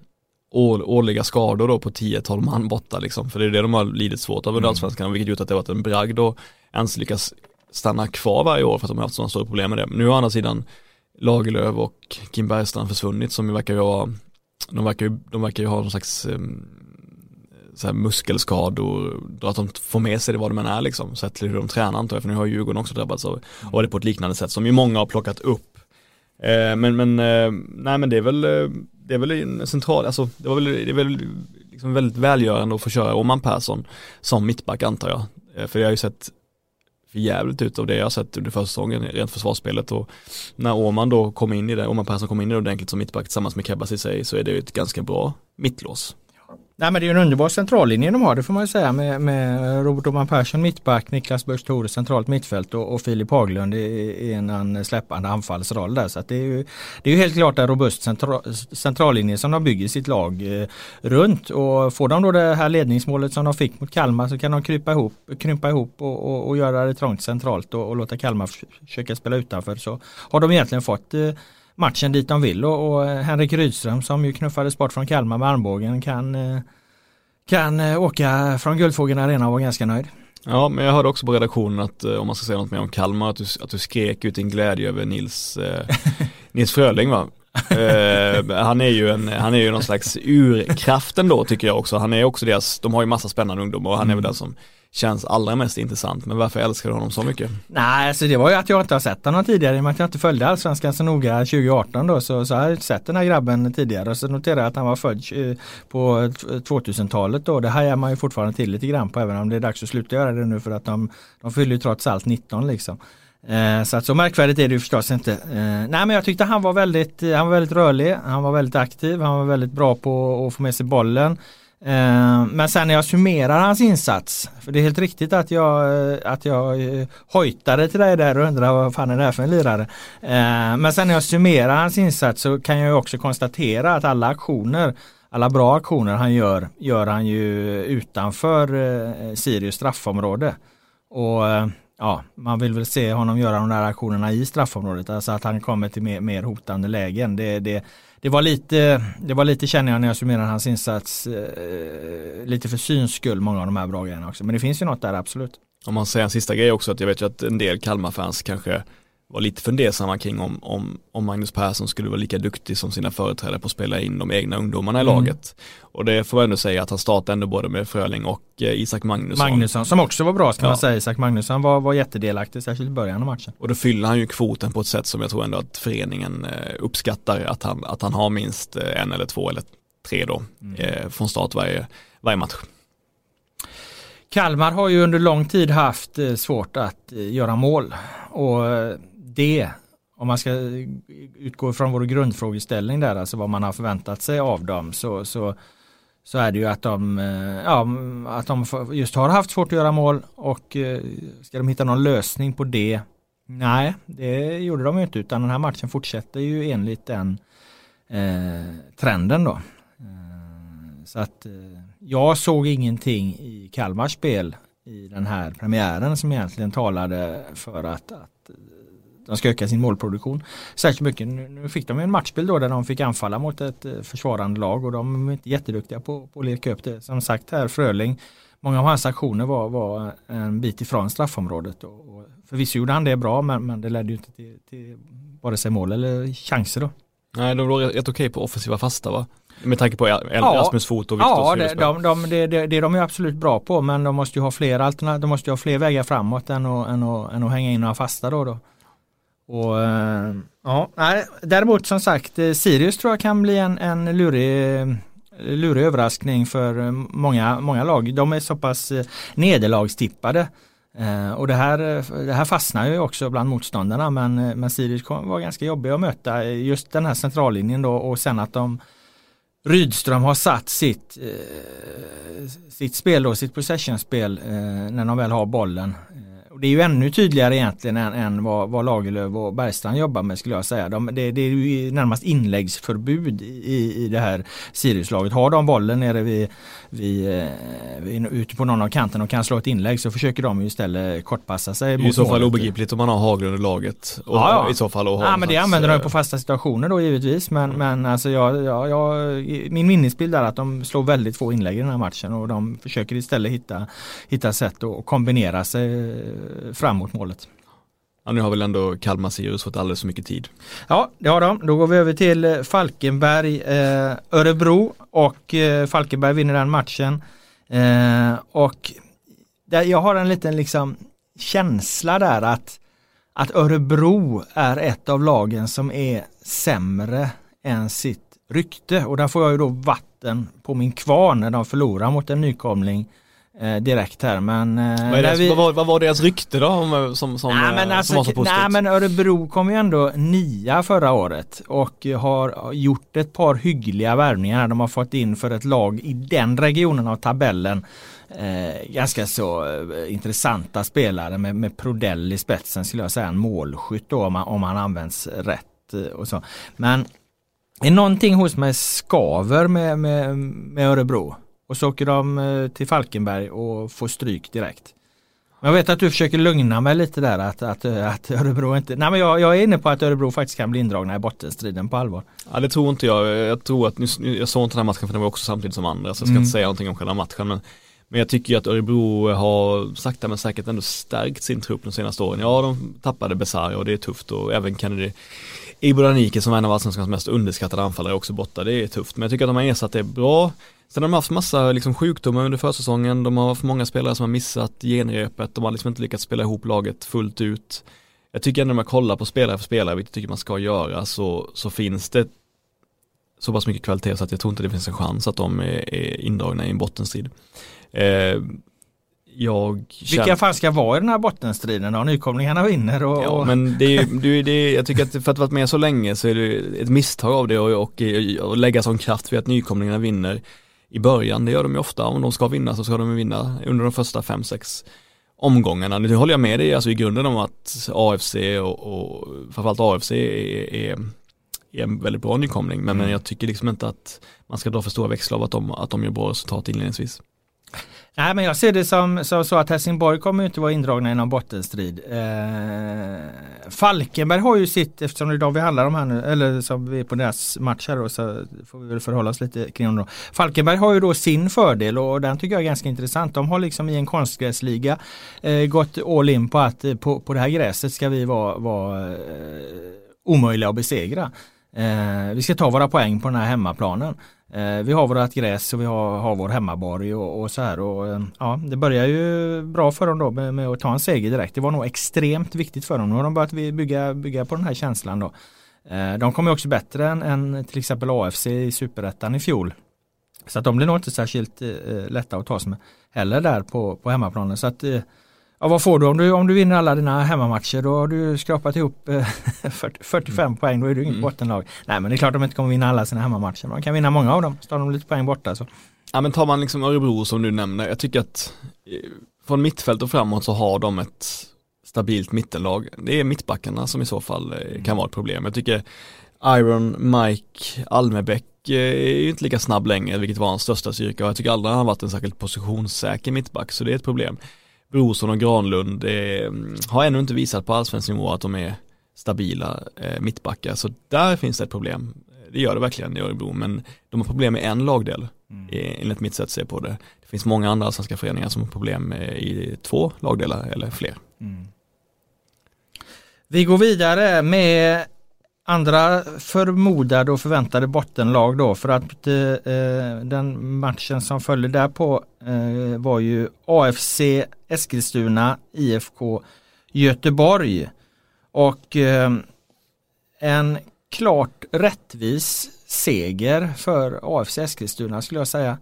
årliga skador då på 10-12 man borta liksom. För det är det de har lidit svårt av under mm. allsvenskan, vilket gjort att det varit en bragd och ens lyckas stanna kvar varje år för att de har haft sådana stora problem med det. Nu å andra sidan Lagerlöf och Kim Bergstrand försvunnit som ju verkar ju ha, de verkar ju, de verkar ju ha någon slags ehm, så här muskelskador, att de får med sig det vad de än är liksom, sett till hur de tränar antar jag, för nu har Djurgården också drabbats av, av det på ett liknande sätt som ju många har plockat upp. Eh, men, men, eh, nej men det är väl, eh, det är väl en central, alltså det var väl, det är väl liksom väldigt välgörande att få köra Oman Persson som mittback antar jag. Eh, för jag har ju sett för jävligt ut av det jag har sett under försäsongen, rent försvarsspelet och när Åman då kom in i det, Åman Persson kom in i det ordentligt som mittback tillsammans med Kebba sig så är det ju ett ganska bra mittlås. Nej men det är en underbar centrallinje de har, det får man ju säga med, med Robert Oman Persson mittback, Niklas Börs Thore centralt mittfält och, och Filip Haglund i, i en släppande anfallsroll där. Så att det, är ju, det är ju helt klart en robust central, centrallinje som de bygger sitt lag eh, runt. Och får de då det här ledningsmålet som de fick mot Kalmar så kan de krypa ihop, krympa ihop och, och, och göra det trångt centralt och, och låta Kalmar försöka spela utanför. Så har de egentligen fått eh, matchen dit de vill och, och Henrik Rydström som ju knuffades bort från Kalmar med armbågen kan, eh, kan eh, åka från Guldfågeln Arena och vara ganska nöjd. Ja, men jag hörde också på redaktionen att om man ska säga något mer om Kalmar, att du, att du skrek ut din glädje över Nils, eh, Nils Fröling va? uh, han är ju en, han är ju någon slags urkraften då tycker jag också. Han är också deras, de har ju massa spännande ungdomar och han är väl den som känns allra mest intressant. Men varför älskar du honom så mycket? Nej, alltså det var ju att jag inte har sett honom tidigare. I och med att jag inte följde Allsvenskan så noga 2018 då så, så har jag sett den här grabben tidigare. Och så noterade jag att han var född eh, på 2000-talet då. Det hajar man ju fortfarande till lite grann på även om det är dags att sluta göra det nu för att de, de fyller ju trots allt 19 liksom. Eh, så att så märkvärdigt är det ju förstås inte. Eh, nej men jag tyckte han var väldigt, eh, han var väldigt rörlig, han var väldigt aktiv, han var väldigt bra på att få med sig bollen. Eh, men sen när jag summerar hans insats, för det är helt riktigt att jag, eh, att jag eh, hojtade till dig där och undrade vad fan är det här för en lirare. Men sen när jag summerar hans insats så kan jag också konstatera att alla aktioner, alla bra aktioner han gör, gör han ju utanför Sirius straffområde. Och ja, man vill väl se honom göra de där aktionerna i straffområdet, alltså att han kommer till mer, mer hotande lägen. Det, det, det var lite, det var lite känner jag när jag summerar hans insats, eh, lite för syns skull många av de här bra grejerna också. Men det finns ju något där absolut. Om man säger en sista grej också, att jag vet ju att en del Kalmar-fans kanske var lite fundersamma kring om, om, om Magnus Persson skulle vara lika duktig som sina företrädare på att spela in de egna ungdomarna i mm. laget. Och det får man ändå säga att han startade ändå både med Fröling och eh, Isak Magnusson. Magnusson som också var bra ska ja. man säga. Isak Magnusson var, var jättedelaktig, särskilt i början av matchen. Och då fyller han ju kvoten på ett sätt som jag tror ändå att föreningen eh, uppskattar att han, att han har minst eh, en eller två eller tre då mm. eh, från start varje, varje match. Kalmar har ju under lång tid haft svårt att göra mål och det, om man ska utgå från vår grundfrågeställning där, alltså vad man har förväntat sig av dem, så, så, så är det ju att de, eh, ja, att de just har haft svårt att göra mål och eh, ska de hitta någon lösning på det? Nej, det gjorde de ju inte utan den här matchen fortsätter ju enligt den eh, trenden då. Eh, så att jag såg ingenting i Kalmars spel i den här premiären som egentligen talade för att, att de ska öka sin målproduktion särskilt mycket. Nu fick de en matchbild då där de fick anfalla mot ett eh, försvarande lag och de är inte jätteduktiga på, på att leka upp det. Som sagt här Fröling, många av hans aktioner var, var en bit ifrån straffområdet. Och, och förvisso gjorde han det bra men, men det ledde ju inte till, till vare sig mål eller chanser då. Nej, de var rätt okej på offensiva fasta va? Med tanke på Rasmus Fot och Viktor Ja, det, de, de, det, det, de är absolut bra på men de måste ju ha fler alternativ, de måste ju ha fler vägar framåt än att, än att, än att hänga in några fasta då. då. Och, eh, ja, nej, däremot som sagt, eh, Sirius tror jag kan bli en, en lurig lurig överraskning för eh, många, många lag. De är så pass eh, nederlagstippade. Och det här, det här fastnar ju också bland motståndarna men, men Sirius var ganska jobbiga att möta just den här centrallinjen då och sen att de Rydström har satt sitt, eh, sitt spel då, sitt possessionspel eh, när de väl har bollen. Det är ju ännu tydligare egentligen än, än vad, vad Lagerlöf och Bergstrand jobbar med skulle jag säga. De, det, det, är ju närmast inläggsförbud i, i det här Siriuslaget. Har de bollen nere vid, vid, eh, vid, ute på någon av kanten och kan slå ett inlägg så försöker de ju istället kortpassa sig. I så fall obegripligt om man har Haglund i laget. Och, ja, ja. I så fall och ja men det använder de på fasta situationer då givetvis. Men, mm. men alltså jag, jag, jag, min minnesbild är att de slår väldigt få inlägg i den här matchen och de försöker istället hitta, hitta sätt att kombinera sig fram mot målet. Ja, nu har väl ändå Kalmar Sirius fått alldeles för mycket tid. Ja, det har de. Då går vi över till eh, Falkenberg, eh, Örebro och eh, Falkenberg vinner den matchen. Eh, och där, jag har en liten liksom känsla där att, att Örebro är ett av lagen som är sämre än sitt rykte och där får jag ju då vatten på min kvarn när de förlorar mot en nykomling direkt här men eh, vad, deras, vi... vad, var, vad, var deras rykte då om, som, som, nej, men alltså, som var så positivt? Nej men Örebro kom ju ändå nia förra året och har gjort ett par hyggliga värvningar. De har fått in för ett lag i den regionen av tabellen eh, ganska så eh, intressanta spelare med, med Prodell i spetsen skulle jag säga en målskytt då om, om han används rätt eh, och så. Men är någonting hos mig skaver med, med, med Örebro. Och så åker de eh, till Falkenberg och får stryk direkt. Jag vet att du försöker lugna mig lite där att, att, att Örebro inte... Nej men jag, jag är inne på att Örebro faktiskt kan bli indragna i bottenstriden på allvar. Ja det tror inte jag. Jag tror att, jag såg inte den här matchen för den var också samtidigt som andra så jag ska mm. inte säga någonting om själva matchen. Men, men jag tycker att Örebro har sakta men säkert ändå stärkt sin trupp de senaste åren. Ja de tappade Besara och det är tufft och även Kennedy Iboranike som är en av allsvenskans mest underskattade anfallare är också borta. Det är tufft men jag tycker att de har ersatt det bra. Sen har de haft massa liksom, sjukdomar under försäsongen, de har haft många spelare som har missat genrepet, de har liksom inte lyckats spela ihop laget fullt ut. Jag tycker ändå när man kollar på spelare för spelare, vilket jag tycker man ska göra, så, så finns det så pass mycket kvalitet så att jag tror inte det finns en chans att de är, är indragna i en bottenstrid. Eh, jag känner... Vilka fan ska vara i den här bottenstriden då? Nykomlingarna vinner och... Ja men det är, det, det, jag tycker att för att varit med så länge så är det ett misstag av det och, och, och lägga sån kraft vid att nykomlingarna vinner i början. Det gör de ju ofta. Om de ska vinna så ska de vinna under de första fem sex omgångarna. Nu håller jag med dig alltså i grunden om att AFC och, och framförallt AFC är, är, är en väldigt bra nykomling. Men, mm. men jag tycker liksom inte att man ska dra för stora växlar av att de, att de gör bra resultat inledningsvis. Nej men jag ser det som, som så att Helsingborg kommer inte vara indragna i någon bottenstrid. Eh, Falkenberg har ju sitt, eftersom det är de vi handlar om här nu, eller som vi är på deras match här då, så får vi väl förhålla oss lite kring dem. Falkenberg har ju då sin fördel och den tycker jag är ganska intressant. De har liksom i en konstgräsliga eh, gått all in på att eh, på, på det här gräset ska vi vara, vara eh, omöjliga att besegra. Eh, vi ska ta våra poäng på den här hemmaplanen. Eh, vi har vårat gräs och vi har, har vår hemmaborg och, och så här. Och, eh, ja, det börjar ju bra för dem då med, med, att ta en seger direkt. Det var nog extremt viktigt för dem. Nu har de börjat bygga, bygga på den här känslan då. Eh, de kommer också bättre än, än till exempel AFC i superettan i fjol. Så att de blir nog inte särskilt eh, lätta att ta sig med heller där på, på hemmaplanen. Så att eh, Ja, vad får du om, du om du vinner alla dina hemmamatcher? Då har du skrapat ihop 45 mm. poäng, då är du inget mm. bottenlag. Nej men det är klart att de inte kommer vinna alla sina hemmamatcher, men de kan vinna många av dem. Så tar de lite poäng borta. Så. Ja men tar man liksom Örebro som du nämner, jag tycker att eh, från mittfält och framåt så har de ett stabilt mittenlag. Det är mittbackarna som i så fall eh, kan mm. vara ett problem. Jag tycker Iron, Mike, Almebäck eh, är ju inte lika snabb längre, vilket var hans största styrka. Jag tycker aldrig han har varit en särskilt positionssäker mittback, så det är ett problem. Brorsson och Granlund eh, har ännu inte visat på allsvensk nivå att de är stabila eh, mittbackar. Så där finns det ett problem. Det gör det verkligen i Örebro, men de har problem med en lagdel mm. enligt mitt sätt att se på det. Det finns många andra svenska föreningar som har problem i två lagdelar eller fler. Mm. Vi går vidare med andra förmodade och förväntade bottenlag då för att eh, den matchen som följde därpå eh, var ju AFC Eskilstuna IFK Göteborg och eh, en klart rättvis seger för AFC Eskilstuna skulle jag säga.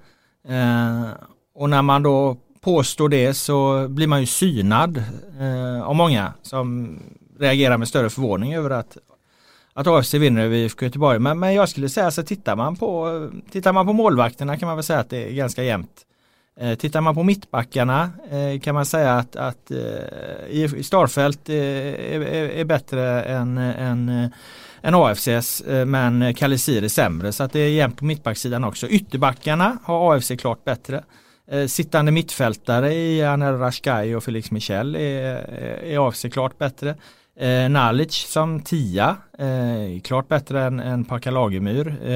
Eh, och när man då påstår det så blir man ju synad eh, av många som reagerar med större förvåning över att att AFC vinner över IFK Göteborg. Men, men jag skulle säga så tittar man på tittar man på målvakterna kan man väl säga att det är ganska jämnt. Eh, tittar man på mittbackarna eh, kan man säga att, att eh, Starfelt eh, är, är, är bättre än, än, eh, än AFCs eh, men Kalisir är sämre så att det är jämnt på mittbacksidan också. Ytterbackarna har AFC klart bättre. Sittande mittfältare i Anel Rashkai och Felix Michel är, är AFC klart bättre. Eh, Nalic som tia, eh, klart bättre än, än Paka Lagemyr eh,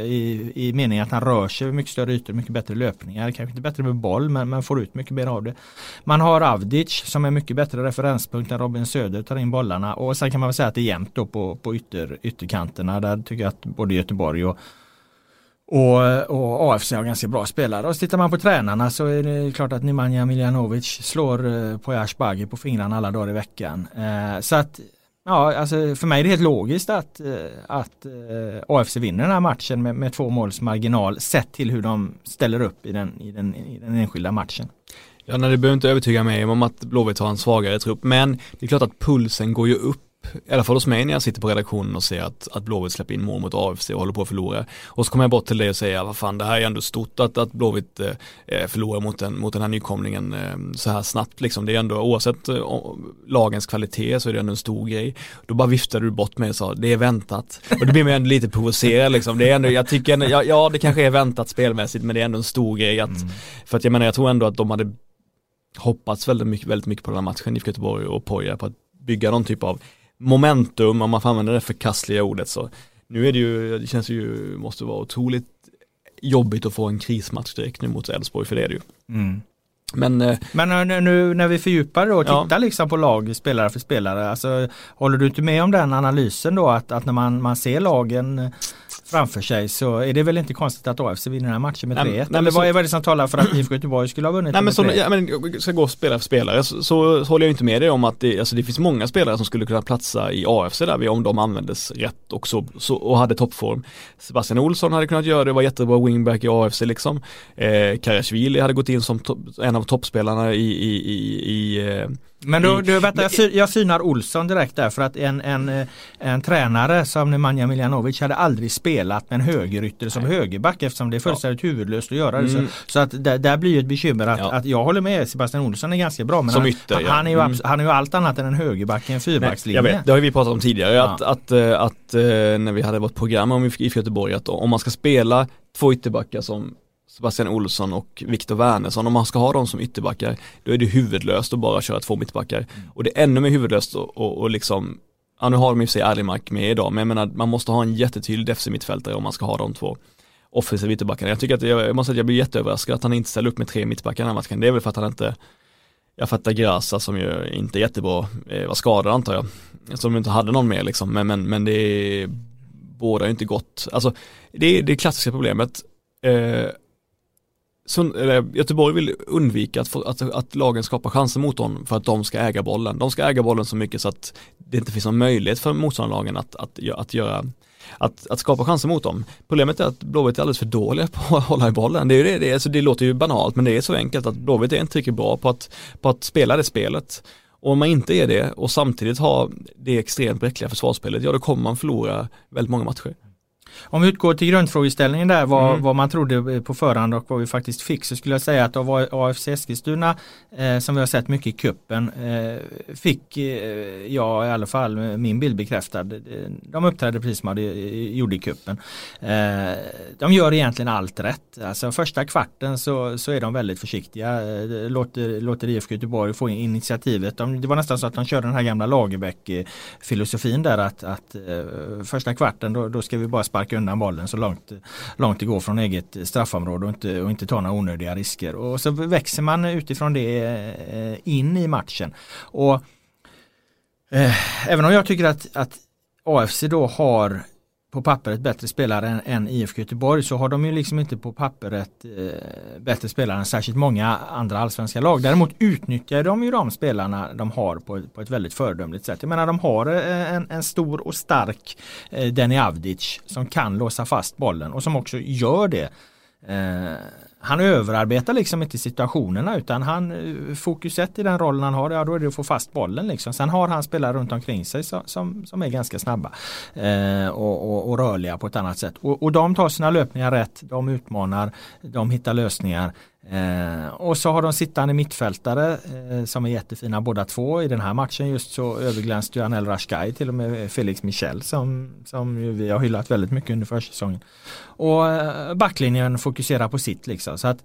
i, i meningen att han rör sig mycket större ytor, mycket bättre löpningar, kanske inte bättre med boll men, men får ut mycket mer av det. Man har Avdic som är mycket bättre referenspunkt än Robin Söder tar in bollarna och sen kan man väl säga att det är jämnt då på, på ytter, ytterkanterna där tycker jag att både Göteborg och och, och AFC har ganska bra spelare. Och så tittar man på tränarna så är det klart att Nemanja Miljanovic slår eh, på Ashbagi på fingrarna alla dagar i veckan. Eh, så att Ja, alltså för mig är det helt logiskt att, eh, att eh, AFC vinner den här matchen med, med två måls marginal sett till hur de ställer upp i den, i den, i den enskilda matchen. Ja, nej, du behöver inte övertyga mig om att Blåvitt har en svagare trupp, men det är klart att pulsen går ju upp i alla fall hos mig när jag sitter på redaktionen och ser att, att Blåvitt släpper in mål mot AFC och håller på att förlora. Och så kommer jag bort till det och säger, vad fan det här är ändå stort att, att Blåvitt eh, eh förlorar mot den, mot den här nykomlingen eh, så här snabbt liksom. Det är ändå, oavsett eh, lagens kvalitet så är det ändå en stor grej. Då bara viftade du bort mig och sa, det är väntat. Och då blir man ändå lite provocerad liksom. Det är ändå, jag tycker ändå, ja, ja det kanske är väntat spelmässigt men det är ändå en stor grej att, mm. för att jag menar jag tror ändå att de hade hoppats väldigt mycket, väldigt mycket på den här matchen, IFK Göteborg och Poja på att bygga någon typ av momentum, om man får använda det förkastliga ordet så nu är det ju, det känns ju, måste vara otroligt jobbigt att få en krismatch direkt nu mot Elfsborg, för det är det ju. Mm. Men, eh, Men eh, nu när vi fördjupar och tittar ja. liksom på lag spelare för spelare, alltså, håller du inte med om den analysen då att, att när man, man ser lagen framför sig så är det väl inte konstigt att AFC vinner den här matchen med 3-1. Eller vad är det som talar för att IFK Göteborg skulle ha vunnit nej, men så, ja, men Ska gå spelare för spelare så, så, håller jag inte med dig om att det, alltså det finns många spelare som skulle kunna platsa i AFC där om de användes rätt och, så, så, och hade toppform. Sebastian Olsson hade kunnat göra det, var jättebra wingback i AFC liksom. Eh, Karasvili hade gått in som en av toppspelarna i, i, i, i eh, men då, då vänta, jag, jag synar Olsson direkt där för att en, en, eh, en tränare som Nemanja Miljanovic hade aldrig spelat med en högerytter som Nej. högerback eftersom det är fullständigt ja. huvudlöst att göra det. Mm. Så, så att där, där blir ju ett bekymmer att, ja. att jag håller med Sebastian Olsson är ganska bra men som han, ytter, han, ja. han, är ju, mm. han är ju allt annat än en högerback i en fyrbackslinje. Jag vet, det har vi pratat om tidigare att, att, att, att eh, när vi hade vårt program om IFK Göteborg att om man ska spela två ytterbackar som Sebastian Olsson och Viktor Wernersson, om man ska ha dem som ytterbackar, då är det huvudlöst att bara köra två mittbackar. Mm. Och det är ännu mer huvudlöst att och, och liksom, ja nu har de i och för sig Erlimark med idag, men jag menar man måste ha en jättetydlig defensiv mittfältare om man ska ha de två offensiva ytterbackarna. Jag tycker att, jag, jag måste säga att jag blir jätteöverraskad att han inte ställer upp med tre mittbackar den här matchen. Det är väl för att han inte, jag fattar Grasa som ju inte är jättebra, eh, var skadad antar jag, som inte hade någon mer liksom, men, men, men det är båda inte gott. Alltså det är det klassiska problemet. Eh, Göteborg vill undvika att, få, att, att, lagen skapar chanser mot dem för att de ska äga bollen. De ska äga bollen så mycket så att det inte finns någon möjlighet för motståndarlagen att, att, att, göra att, att skapa chanser mot dem. Problemet är att Blåvitt är alldeles för dåliga på att hålla i bollen. Det, är det, det, alltså det låter ju banalt men det är så enkelt att Blåvitt är inte riktigt bra på att, på att spela det spelet. Och om man inte är det och samtidigt har det extremt bräckliga försvarsspelet, ja då kommer man förlora väldigt många matcher. Om vi utgår till grundfrågeställningen där vad, mm. vad man trodde på förhand och vad vi faktiskt fick så skulle jag säga att av AFC Eskilstuna eh, som vi har sett mycket i kuppen eh, fick eh, jag i alla fall min bild bekräftad. De uppträdde precis som de gjorde i kuppen. Eh, de gör egentligen allt rätt. Alltså första kvarten så, så är de väldigt försiktiga. Eh, låter, låter IFK Göteborg få initiativet. De, det var nästan så att de körde den här gamla Lagerbäck-filosofin där att, att eh, första kvarten då, då ska vi bara sparka sparka undan bollen så långt, långt det går från eget straffområde och inte, och inte ta några onödiga risker. Och så växer man utifrån det eh, in i matchen. Och eh, Även om jag tycker att, att AFC då har på pappret bättre spelare än, än IFK Göteborg så har de ju liksom inte på pappret eh, bättre spelare än särskilt många andra allsvenska lag. Däremot utnyttjar de ju de spelarna de har på, på ett väldigt föredömligt sätt. Jag menar de har eh, en, en stor och stark eh, Denny Avdic som kan låsa fast bollen och som också gör det. Eh, han överarbetar liksom inte situationerna utan han eh, fokuset i den rollen han har, ja då är det att få fast bollen liksom. Sen har han spelare runt omkring sig som, som, som är ganska snabba eh, och, och, och, rörliga på ett annat sätt. Och, och de tar sina löpningar rätt, de utmanar, de hittar lösningar. Eh, och så har de sittande mittfältare eh, som är jättefina båda två. I den här matchen just så överglänste ju Anel Rashkai till och med Felix Michel som, som vi har hyllat väldigt mycket under försäsongen. Och eh, backlinjen fokuserar på sitt liksom. Så att,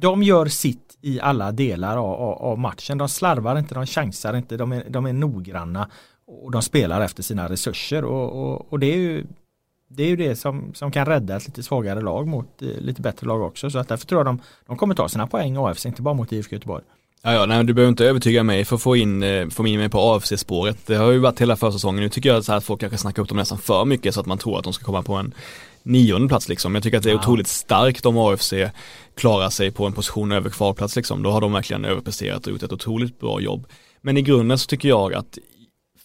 De gör sitt i alla delar av, av, av, matchen. De slarvar inte, de chansar inte, de är, de är noggranna och de spelar efter sina resurser och, och, och det är ju det är ju det som, som kan rädda ett lite svagare lag mot eh, lite bättre lag också. Så att därför tror jag de, de kommer ta sina poäng AFC, inte bara mot IFK Göteborg. Ja, ja, nej, du behöver inte övertyga mig för att få in, eh, få in mig på AFC-spåret. Det har ju varit hela försäsongen. Nu tycker jag så här att folk kanske snackar upp dem nästan för mycket så att man tror att de ska komma på en nionde plats liksom. Jag tycker att det är ja. otroligt starkt om AFC klarar sig på en position över kvalplats liksom. Då har de verkligen överpresterat och gjort ett otroligt bra jobb. Men i grunden så tycker jag att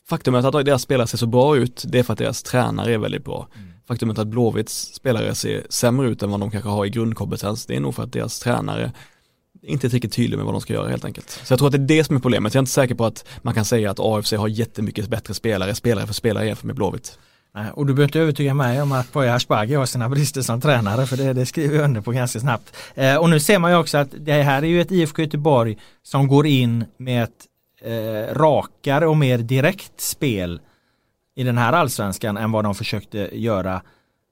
faktumet att deras spelare ser så bra ut, det är för att deras tränare är väldigt bra. Mm. Faktumet att Blåvitts spelare ser sämre ut än vad de kanske har i grundkompetens, det är nog för att deras tränare inte är riktigt tydlig med vad de ska göra helt enkelt. Så jag tror att det är det som är problemet. Jag är inte säker på att man kan säga att AFC har jättemycket bättre spelare, spelare för spelare jämfört med Blåvitt. Och du behöver inte övertyga mig om att Poya Asbaghi har sina brister som tränare för det, det skriver jag under på ganska snabbt. Eh, och nu ser man ju också att det här är ju ett IFK Göteborg som går in med ett eh, rakare och mer direkt spel i den här allsvenskan än vad de försökte göra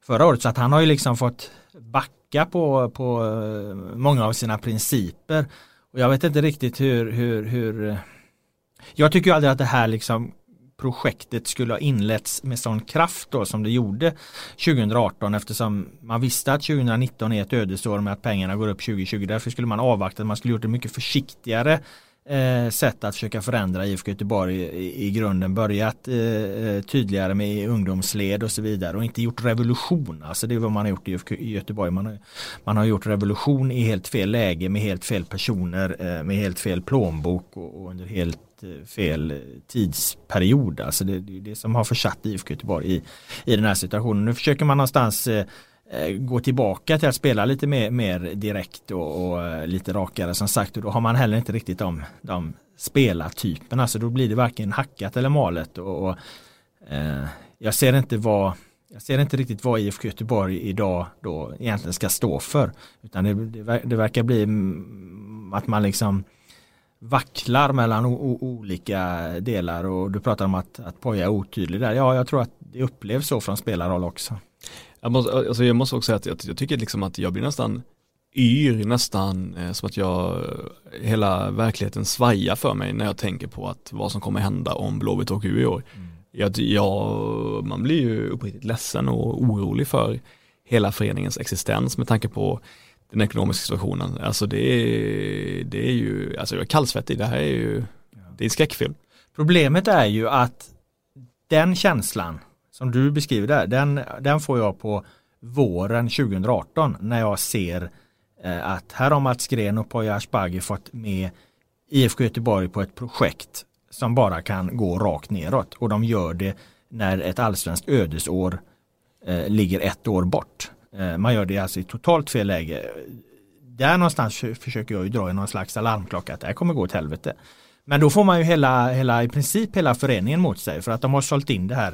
förra året. Så att han har ju liksom fått backa på, på eh, många av sina principer. Och jag vet inte riktigt hur, hur, hur eh, jag tycker ju aldrig att det här liksom projektet skulle ha inletts med sån kraft då som det gjorde 2018 eftersom man visste att 2019 är ett ödesår med att pengarna går upp 2020. Därför skulle man avvakta, man skulle gjort det mycket försiktigare eh, sätt att försöka förändra IFK Göteborg i, i grunden. Börjat eh, eh, tydligare med ungdomsled och så vidare och inte gjort revolution. Alltså det är vad man har gjort i IFK Göteborg. Man har, man har gjort revolution i helt fel läge med helt fel personer eh, med helt fel plånbok och, och under helt Eh, fel eh, tidsperiod. Alltså det, det är det som har försatt IFK Göteborg i, i den här situationen. Nu försöker man någonstans eh, gå tillbaka till att spela lite mer, mer direkt och, och, lite rakare som sagt och då har man heller inte riktigt de, de spelartyperna så då blir det varken hackat eller malet och, och eh, jag ser inte vad jag ser inte riktigt vad IFK Göteborg idag då egentligen ska stå för utan det, det, det verkar bli mm, att man liksom vacklar mellan olika delar och du pratar om att, att Poja är otydlig där. Ja, jag tror att det upplevs så från spelarhåll också. Jag måste, alltså jag måste också säga att jag, jag tycker liksom att jag blir nästan yr nästan eh, som att jag, hela verkligheten svajar för mig när jag tänker på att vad som kommer hända om Blåvitt åker ur i år. Mm. Jag, jag, man blir ju uppriktigt ledsen och orolig för hela föreningens existens med tanke på den ekonomiska situationen. Alltså det är, det är ju, alltså jag är kallsvettig, det här är ju, det är en skräckfilm. Problemet är ju att den känslan som du beskriver där, den, den får jag på våren 2018 när jag ser eh, att här har Mats Gren och Poya Asbaghi fått med IFK Göteborg på ett projekt som bara kan gå rakt neråt och de gör det när ett allsvenskt ödesår eh, ligger ett år bort. Eh, man gör det alltså i totalt fel läge. Där någonstans försöker jag ju dra i någon slags alarmklocka att det här kommer gå åt helvete. Men då får man ju hela, hela, i princip hela föreningen mot sig för att de har sålt in det här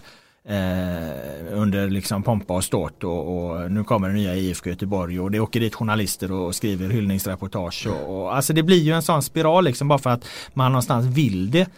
Eh, under liksom pompa och ståt och, och, nu kommer det nya IFK Göteborg och det åker dit journalister och skriver hyllningsreportage. Och, och, alltså det blir ju en sån spiral liksom bara för att man någonstans vill det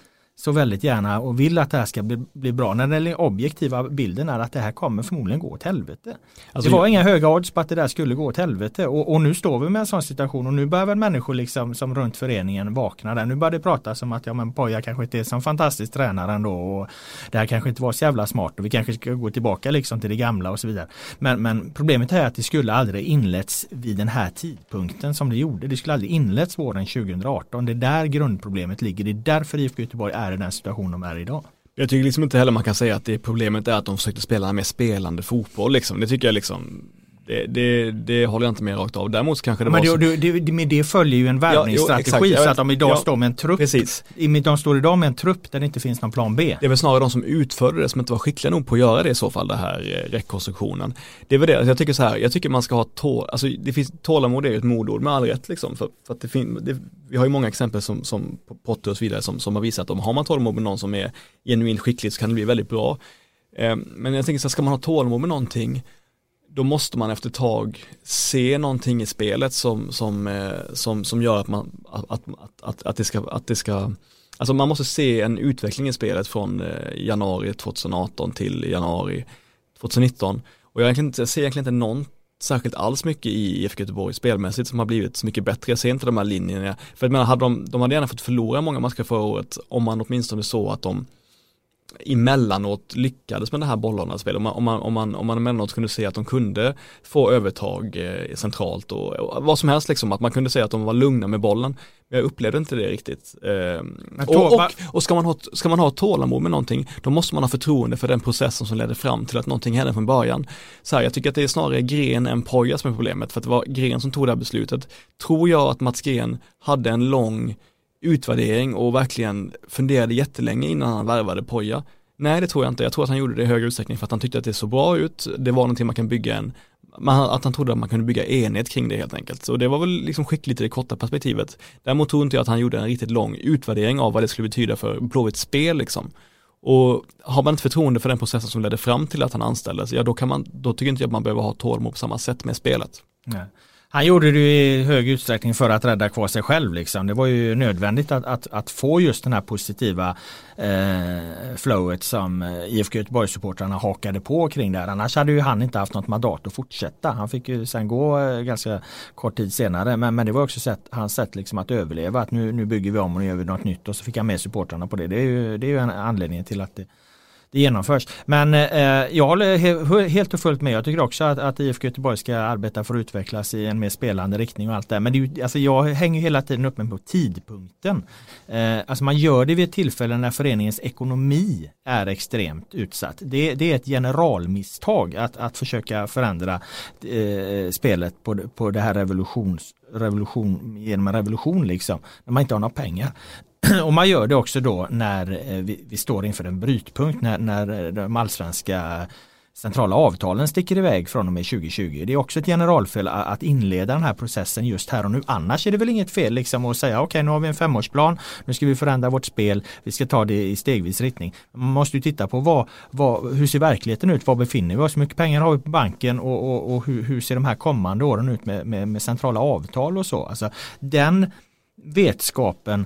så väldigt gärna och vill att det här ska bli, bli bra. När den objektiva bilden är att det här kommer förmodligen gå åt helvete. Alltså, det var inga höga odds på att det där skulle gå åt helvete och, och, nu står vi med en sån situation och nu börjar väl människor liksom som runt föreningen vakna där. Nu börjar det pratas om att ja men Poja kanske inte är som fantastisk tränare ändå och det här kanske inte var så jävla smart och vi kanske ska gå tillbaka liksom till det gamla och så vidare. Men, men problemet är att det skulle aldrig inletts vid den här tidpunkten som det gjorde. Det skulle aldrig inletts våren 2018. Det är där grundproblemet ligger. Det är därför IFK Göteborg är i den situation de är idag. Jag tycker liksom inte heller man kan säga att det problemet är att de försökte spela en mer spelande fotboll liksom. Det tycker jag liksom det, det, det, håller jag inte med rakt av. Däremot så kanske det men var det, så... det, med det följer ju en värvningsstrategi ja, så att de idag ja, står med en trupp. Precis. De står idag med en trupp där det inte finns någon plan B. Det är väl snarare de som utförde det som inte var skickliga nog på att göra det i så fall, det här eh, rekonstruktionen. Det är väl det, alltså jag tycker så här, jag tycker man ska ha tål, alltså det finns, tålamod är ett modord med all rätt liksom. För, för att det finns, vi har ju många exempel som, som Potter och så vidare som, som har visat att om har man tålamod med någon som är genuint skicklig så kan det bli väldigt bra. Eh, men jag tänker så här, ska man ha tålamod med någonting då måste man efter ett tag se någonting i spelet som, som, eh, som, som gör att, man, att, att, att, att, det ska, att det ska Alltså man måste se en utveckling i spelet från eh, januari 2018 till januari 2019 och jag, inte, jag ser egentligen inte någon särskilt alls mycket i IFK Göteborg spelmässigt som har blivit så mycket bättre. Jag ser inte de här linjerna. För jag menar, hade de, de hade gärna fått förlora många matcher förra året om man åtminstone så att de emellanåt lyckades med det här bollhållandet Om man, om, man, om, man, om man emellanåt kunde se att de kunde få övertag eh, centralt och, och, vad som helst liksom, att man kunde säga att de var lugna med bollen. Men jag upplevde inte det riktigt. Eh, och, och, och, ska, man ha, ska man ha tålamod med någonting, då måste man ha förtroende för den processen som ledde fram till att någonting hände från början. Så här, jag tycker att det är snarare Gren än Poja som är problemet, för att det var Gren som tog det här beslutet. Tror jag att Mats Gren hade en lång utvärdering och verkligen funderade jättelänge innan han värvade Poja. Nej det tror jag inte, jag tror att han gjorde det i högre utsträckning för att han tyckte att det såg bra ut, det var någonting man kan bygga en, att han trodde att man kunde bygga enhet kring det helt enkelt. Så det var väl liksom skickligt i det korta perspektivet. Däremot tror inte jag att han gjorde en riktigt lång utvärdering av vad det skulle betyda för Blåvitts spel liksom. Och har man inte förtroende för den processen som ledde fram till att han anställdes, ja då kan man, då tycker inte jag att man behöver ha tålamod på samma sätt med spelet. Nej. Han gjorde det i hög utsträckning för att rädda kvar sig själv. Liksom. Det var ju nödvändigt att, att, att få just den här positiva eh, flowet som eh, IFK Göteborg-supportrarna hakade på kring där. Annars hade ju han inte haft något mandat att fortsätta. Han fick ju sen gå eh, ganska kort tid senare. Men, men det var också sätt, hans sätt liksom att överleva. Att nu, nu bygger vi om och nu gör vi något nytt. Och så fick han med supportrarna på det. Det är ju, det är ju en anledning till att det det genomförs. Men eh, jag håller helt och fullt med. Jag tycker också att, att IFK Göteborg ska arbeta för att utvecklas i en mer spelande riktning och allt det Men det är, alltså jag hänger hela tiden upp mig på tidpunkten. Eh, alltså man gör det vid ett tillfälle när föreningens ekonomi är extremt utsatt. Det, det är ett generalmisstag att, att försöka förändra eh, spelet på, på det här revolutions revolution, genom en revolution liksom, när man inte har några pengar. och man gör det också då när eh, vi, vi står inför en brytpunkt när, när eh, de allsvenska centrala avtalen sticker iväg från och med 2020. Det är också ett generalfel att inleda den här processen just här och nu. Annars är det väl inget fel liksom att säga okej okay, nu har vi en femårsplan, nu ska vi förändra vårt spel, vi ska ta det i stegvis riktning. Man måste ju titta på vad, vad, hur ser verkligheten ut, var befinner vi oss, hur mycket pengar har vi på banken och, och, och hur, hur, ser de här kommande åren ut med, med, med centrala avtal och så. Alltså, den vetskapen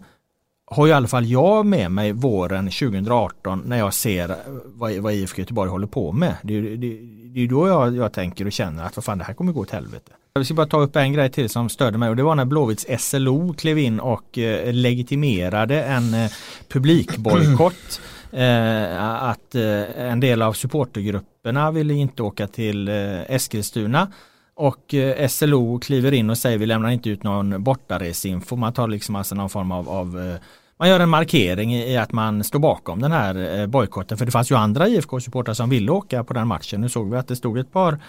har i alla fall jag med mig våren 2018 när jag ser eh, vad, vad IFK Göteborg håller på med. Det, det, det är då jag, jag tänker och känner att vad fan det här kommer gå åt helvete. Jag ska bara ta upp en grej till som störde mig och det var när Blåvitts SLO klev in och eh, legitimerade en eh, publikbojkott. Eh, att eh, en del av supportergrupperna ville inte åka till eh, Eskilstuna och eh, SLO kliver in och säger vi lämnar inte ut någon bortaresinfo. Man tar liksom alltså någon form av, av eh, man gör en markering i att man står bakom den här eh, bojkotten. För det fanns ju andra IFK-supportrar som ville åka på den matchen. Nu såg vi att det stod ett par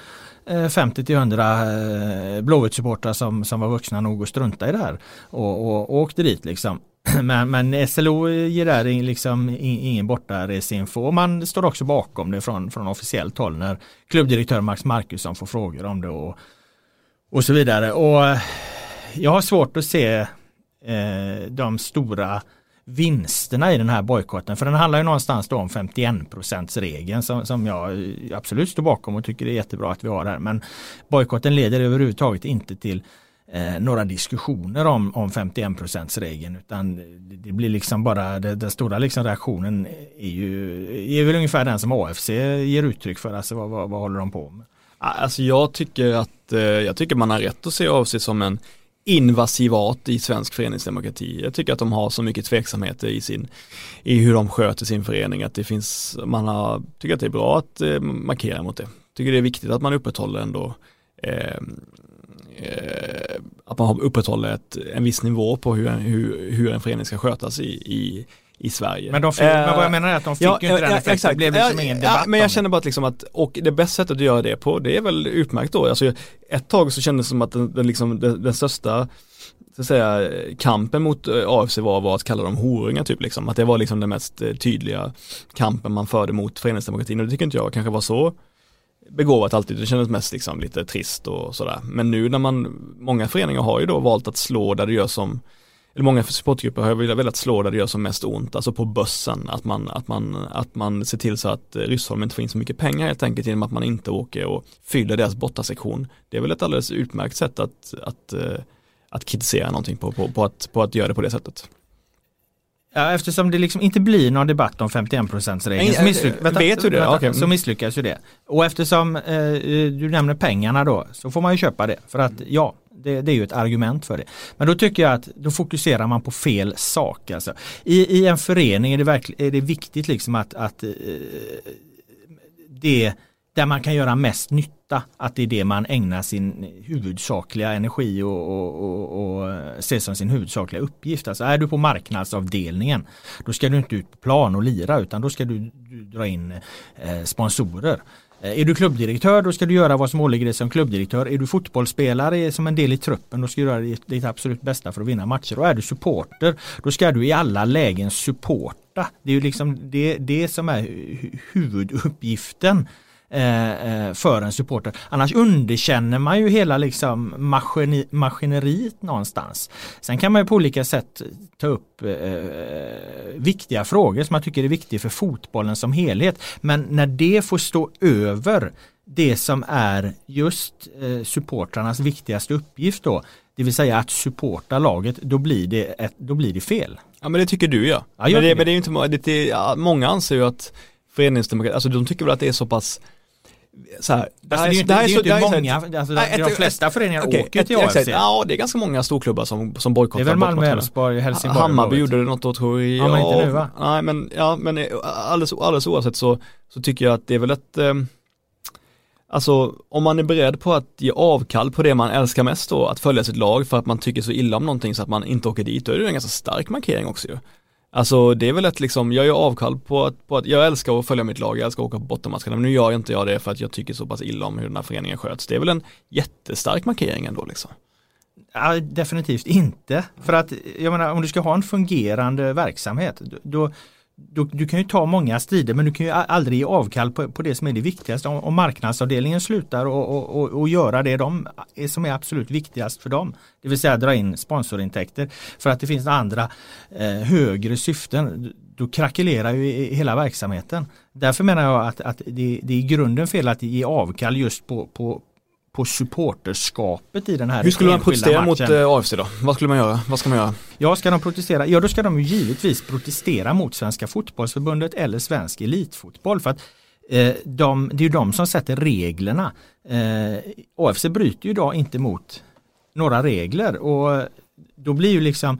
50-100 Blåvitt-supportrar som, som var vuxna nog att strunta i det här. Och, och, och åkte dit liksom. Men, men SLO ger där liksom ingen bortareseinfo och man står också bakom det från, från officiellt håll när klubbdirektör Max Markusson får frågor om det och, och så vidare. Och eh, jag har svårt att se eh, de stora vinsterna i den här bojkotten. För den handlar ju någonstans då om 51 regeln som, som jag eh, absolut står bakom och tycker det är jättebra att vi har här. Men bojkotten leder överhuvudtaget inte till eh, några diskussioner om, om 51 regeln utan det blir liksom bara det, den stora liksom reaktionen är ju är väl ungefär den som AFC ger uttryck för. Alltså vad, vad, vad håller de på med? Alltså jag tycker att eh, jag tycker man har rätt att se AFC som en invasiv art i svensk föreningsdemokrati. Jag tycker att de har så mycket tveksamheter i, sin, i hur de sköter sin förening att det finns, man har, tycker att det är bra att eh, markera mot det. Tycker det är viktigt att man upprätthåller ändå eh, eh, att man upprätthåller ett, en viss nivå på hur, hur, hur en förening ska skötas i, i, i Sverige. Men, de fick, men vad jag menar är att de fick ja, ju inte ja, den effekten, exakt. det blev liksom ja, ingen debatt ja, Men jag känner bara att, liksom att, och det bästa sättet att göra det på, det är väl utmärkt då. Alltså, ett tag så kändes det som att den, den, liksom, den, den största så att säga, kampen mot eh, AFC var, var att kalla dem horungar typ liksom. Att det var liksom den mest eh, tydliga kampen man förde mot föreningsdemokratin och det tycker inte jag kanske var så begåvat alltid, det kändes mest liksom lite trist och sådär. Men nu när man, många föreningar har ju då valt att slå där det gör som, eller många supportgrupper har velat slå där det gör som mest ont, alltså på bössen, att man, att man, att man ser till så att Ryssholm inte får in så mycket pengar helt enkelt genom att man inte åker och fyller deras bortasektion. Det är väl ett alldeles utmärkt sätt att, att, eh, att kritisera någonting på, på, på, att, på att göra det på det sättet. Ja, eftersom det liksom inte blir någon debatt om 51%-regeln så, misslyck vet du det? Vänta, okay. så misslyckas ju det. Och eftersom eh, du nämner pengarna då så får man ju köpa det. För att ja, det, det, är ju ett argument för det. Men då tycker jag att då fokuserar man på fel sak. Alltså. I, I en förening är det, är det viktigt liksom att, att eh, det där man kan göra mest nytta, att det är det man ägnar sin huvudsakliga energi och, och, och, och eh, ser som sin huvudsakliga uppgift. Alltså är du på marknadsavdelningen, då ska du inte ut på plan och lira utan då ska du, du dra in eh, sponsorer. Eh, är du klubbdirektör då ska du göra vad som åligger dig som klubbdirektör. Är du fotbollsspelare eh, som en del i truppen då ska du göra ditt absolut bästa för att vinna matcher. Och är du supporter då ska du i alla lägen supporta. Det är ju liksom det, det som är huvuduppgiften Eh, eh, för en supporter. Annars underkänner man ju hela liksom maskini, maskineriet någonstans. Sen kan man ju på olika sätt ta upp eh, viktiga frågor som man tycker är viktiga för fotbollen som helhet. Men när det får stå över det som är just eh, supportrarnas viktigaste uppgift då, det vill säga att supporta laget, då blir det, ett, då blir det fel. Ja men det tycker du ja. ja men, det, men det är ju inte, det, det, ja, många anser ju att föreningsdemokrati, alltså de tycker väl att det är så pass så här, det, alltså, det, är, ju inte många, alltså, nej, de flesta föreningar okay, åker till AFC. Ja, det är ganska många storklubbar som, som bojkottar. Det är väl Malmö, Elfsborg, Helsingborg. Hammarby gjorde det något år tror jag. Ja, men inte nu va? Nej, men, ja, men alldeles, alldeles oavsett så, så tycker jag att det är väl ett eh, Alltså om man är beredd på att ge avkall på det man älskar mest då, att följa sitt lag för att man tycker så illa om någonting så att man inte åker dit, då är det en ganska stark markering också ju. Alltså det är väl ett liksom, jag gör avkall på att, på att jag älskar att följa mitt lag, jag älskar att åka på bottenmatcherna, men nu gör inte jag det för att jag tycker så pass illa om hur den här föreningen sköts. Det är väl en jättestark markering ändå liksom. Ja, definitivt inte. För att jag menar om du ska ha en fungerande verksamhet då, du, du, kan ju ta många strider men du kan ju aldrig ge avkall på, på det som är det viktigaste. Om, om marknadsavdelningen slutar och, och, och, och, göra det de, eh, som är absolut viktigast för dem. Det vill säga dra in sponsorintäkter för att det finns andra eh, högre syften. Då krackelerar ju hela verksamheten. Därför menar jag att, att det, det är i grunden fel att ge avkall just på, på, på supporterskapet i den här Hur skulle man protestera matchen. mot eh, AFC då? Vad skulle man göra? Vad ska man göra? Ja, ska de protestera? Ja, då ska de ju givetvis protestera mot Svenska fotbollsförbundet eller Svensk elitfotboll. För att eh, de, det är ju de som sätter reglerna. Eh, AFC bryter ju idag inte mot några regler och då blir ju liksom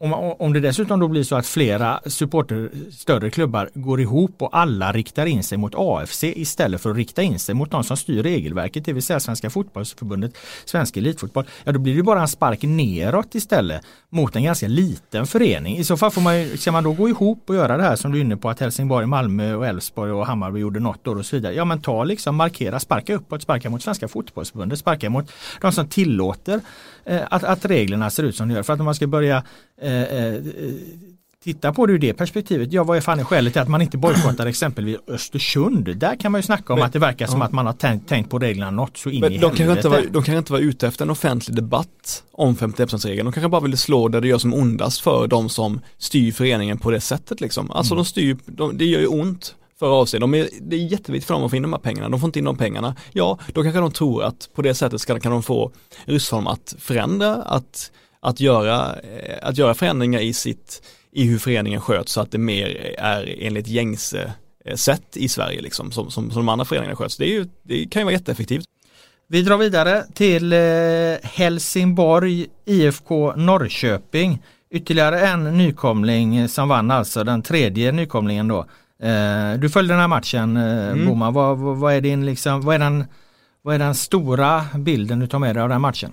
om, om det dessutom då blir så att flera supporter, större klubbar går ihop och alla riktar in sig mot AFC istället för att rikta in sig mot de som styr regelverket, det vill säga Svenska fotbollsförbundet, Svensk elitfotboll, ja då blir det bara en spark neråt istället mot en ganska liten förening. I så fall får man ska man då gå ihop och göra det här som du är inne på att Helsingborg, Malmö och Elfsborg och Hammarby gjorde något år och så vidare. Ja men ta liksom markera, sparka uppåt, sparka mot Svenska fotbollsförbundet, sparka mot de som tillåter att, att reglerna ser ut som de gör. För att om man ska börja Eh, eh, titta på det ur det perspektivet. Ja, vad är fan skälet till att man inte bojkottar exempelvis Östersund? Där kan man ju snacka om Men- att det verkar som ja. att man har tänkt, tänkt på reglerna något så in Men i de kanske, inte helvete. var, de kanske inte var ute efter en offentlig debatt om 51%-regeln. De kanske bara ville slå där det gör som ondast för de som styr föreningen på det sättet liksom. Alltså Mm. de styr, de, det gör ju ont för av sig. De är, det är jätteviktigt för dem att få in de här pengarna. De får inte in de pengarna. Ja, då kanske de tror att på det sättet ska, kan de få Ryssholm att förändra, att, att, göra, eh, att göra förändringar i sitt i hur föreningen sköts så att det mer är enligt gängse eh, sätt i Sverige liksom som, som, som de andra föreningarna sköts. Det, är ju, det kan ju vara jätteeffektivt. Vi drar vidare till eh, Helsingborg IFK Norrköping. Ytterligare en nykomling som vann alltså den tredje nykomlingen då. Eh, du följde den här matchen eh, Mm. Boman. Vad, vad, vad är din liksom, vad är den, vad är den stora bilden du tar med dig av den matchen?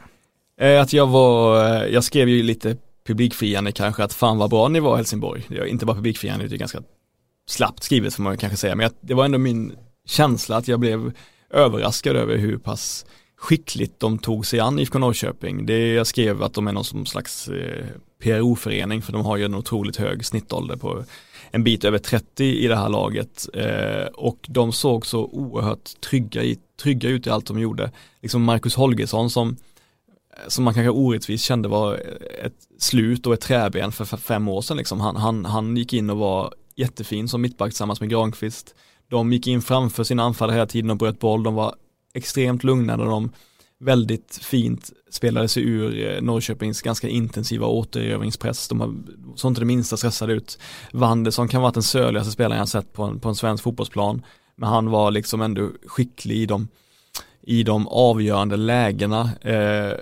Eh, Att jag var, jag skrev ju lite publikfriande kanske att fan vad bra ni var Helsingborg. Det inte bara publikfriande, det är ganska slappt skrivet får man kanske säga, men jag, det var ändå min känsla att jag blev överraskad över hur pass skickligt de tog sig an IFK Norrköping. Det jag skrev att de är någon slags eh, PRO-förening för de har ju en otroligt hög snittålder på en bit över 30 i det här laget eh, och de såg så oerhört trygga, i, trygga ut i allt de gjorde. Liksom Marcus Holgersson som som man kanske orättvist kände var ett slut och ett träben för fem år sedan liksom. han, han, han gick in och var jättefin som mittback tillsammans med Granqvist. De gick in framför sina anfallare hela tiden och bröt boll, de var extremt lugna när de väldigt fint spelade sig ur eh, Norrköpings ganska intensiva återerövringspress. De har, såg inte det minsta stressade ut. Wanderson kan vara den söligaste spelaren jag sett på en, på en svensk fotbollsplan. Men han var liksom ändå skicklig i de, i de avgörande lägena. Eh,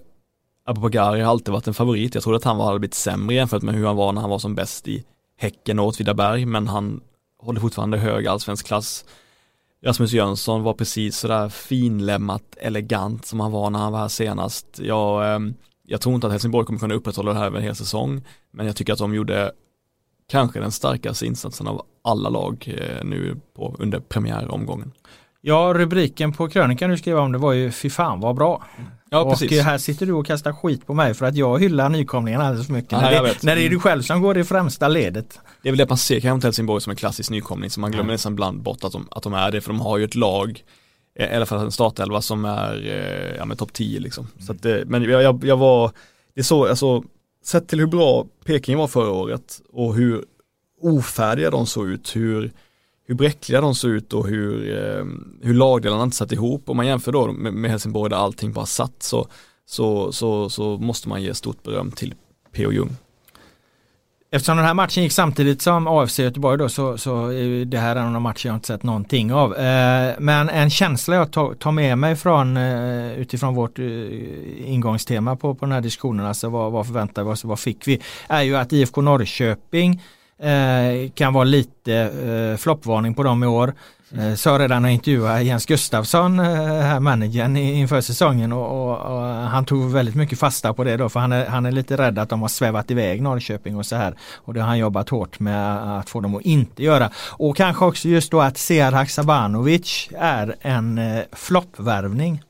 Abubakari har alltid varit en favorit. Jag trodde att han var, hade blivit sämre jämfört med hur han var när han var som bäst i Häcken och Åtvidaberg. Men han håller fortfarande hög allsvensk klass. Rasmus Jönsson var precis sådär finlämmat elegant som han var när han var här senast. Jag, ehm, jag tror inte att Helsingborg kommer kunna upprätthålla det här över en hel säsong. Men jag tycker att de gjorde kanske den starkaste insatsen av alla lag eh, nu på, under premiäromgången. Ja, rubriken på krönikan du skrev om det var ju Fy fan vad bra. Ja, och precis. eh, här sitter du och kastar skit på mig för att jag hyllar nykomlingarna alldeles för mycket. Ja, när, det, när det är du själv som går i främsta ledet. Det är väl det man ser kanske inte Helsingborg som en klassisk nykomling så man glömmer nästan ibland bort att de, att de är det för de har ju ett lag eh, i alla fall en startelva som är eh, ja, med topp 10 liksom. Så att, men jag, jag, jag var, det är så, alltså sett till hur bra Peking var förra året och hur ofärdiga de såg ut, hur, hur bräckliga de såg ut och hur, eh, hur lagdelarna inte satt ihop. Om man jämför då med, med Helsingborg där allting bara satt så, så, så, så måste man ge stort beröm till P.O. Jung. Eftersom den här matchen gick samtidigt som AFC Göteborg då så, så är det här en av de matcher jag inte sett någonting av. Eh, men en känsla jag tar, tar med mig från eh, utifrån vårt eh, ingångstema på, på den här diskussionen, alltså vad, vad förväntar vi oss, vad fick vi, är ju att IFK Norrköping eh, kan vara lite eh, floppvarning på dem i år. Eh, sa redan när jag intervjuade Jens Gustafsson, eh, managern inför säsongen och, och, och han tog väldigt mycket fasta på det då för han är, han är lite rädd att de har svävat iväg Norrköping och så här och det har han jobbat hårt med att få dem att inte göra. Och kanske också just då att Sead Haksabanovic är en eh, floppvärvning.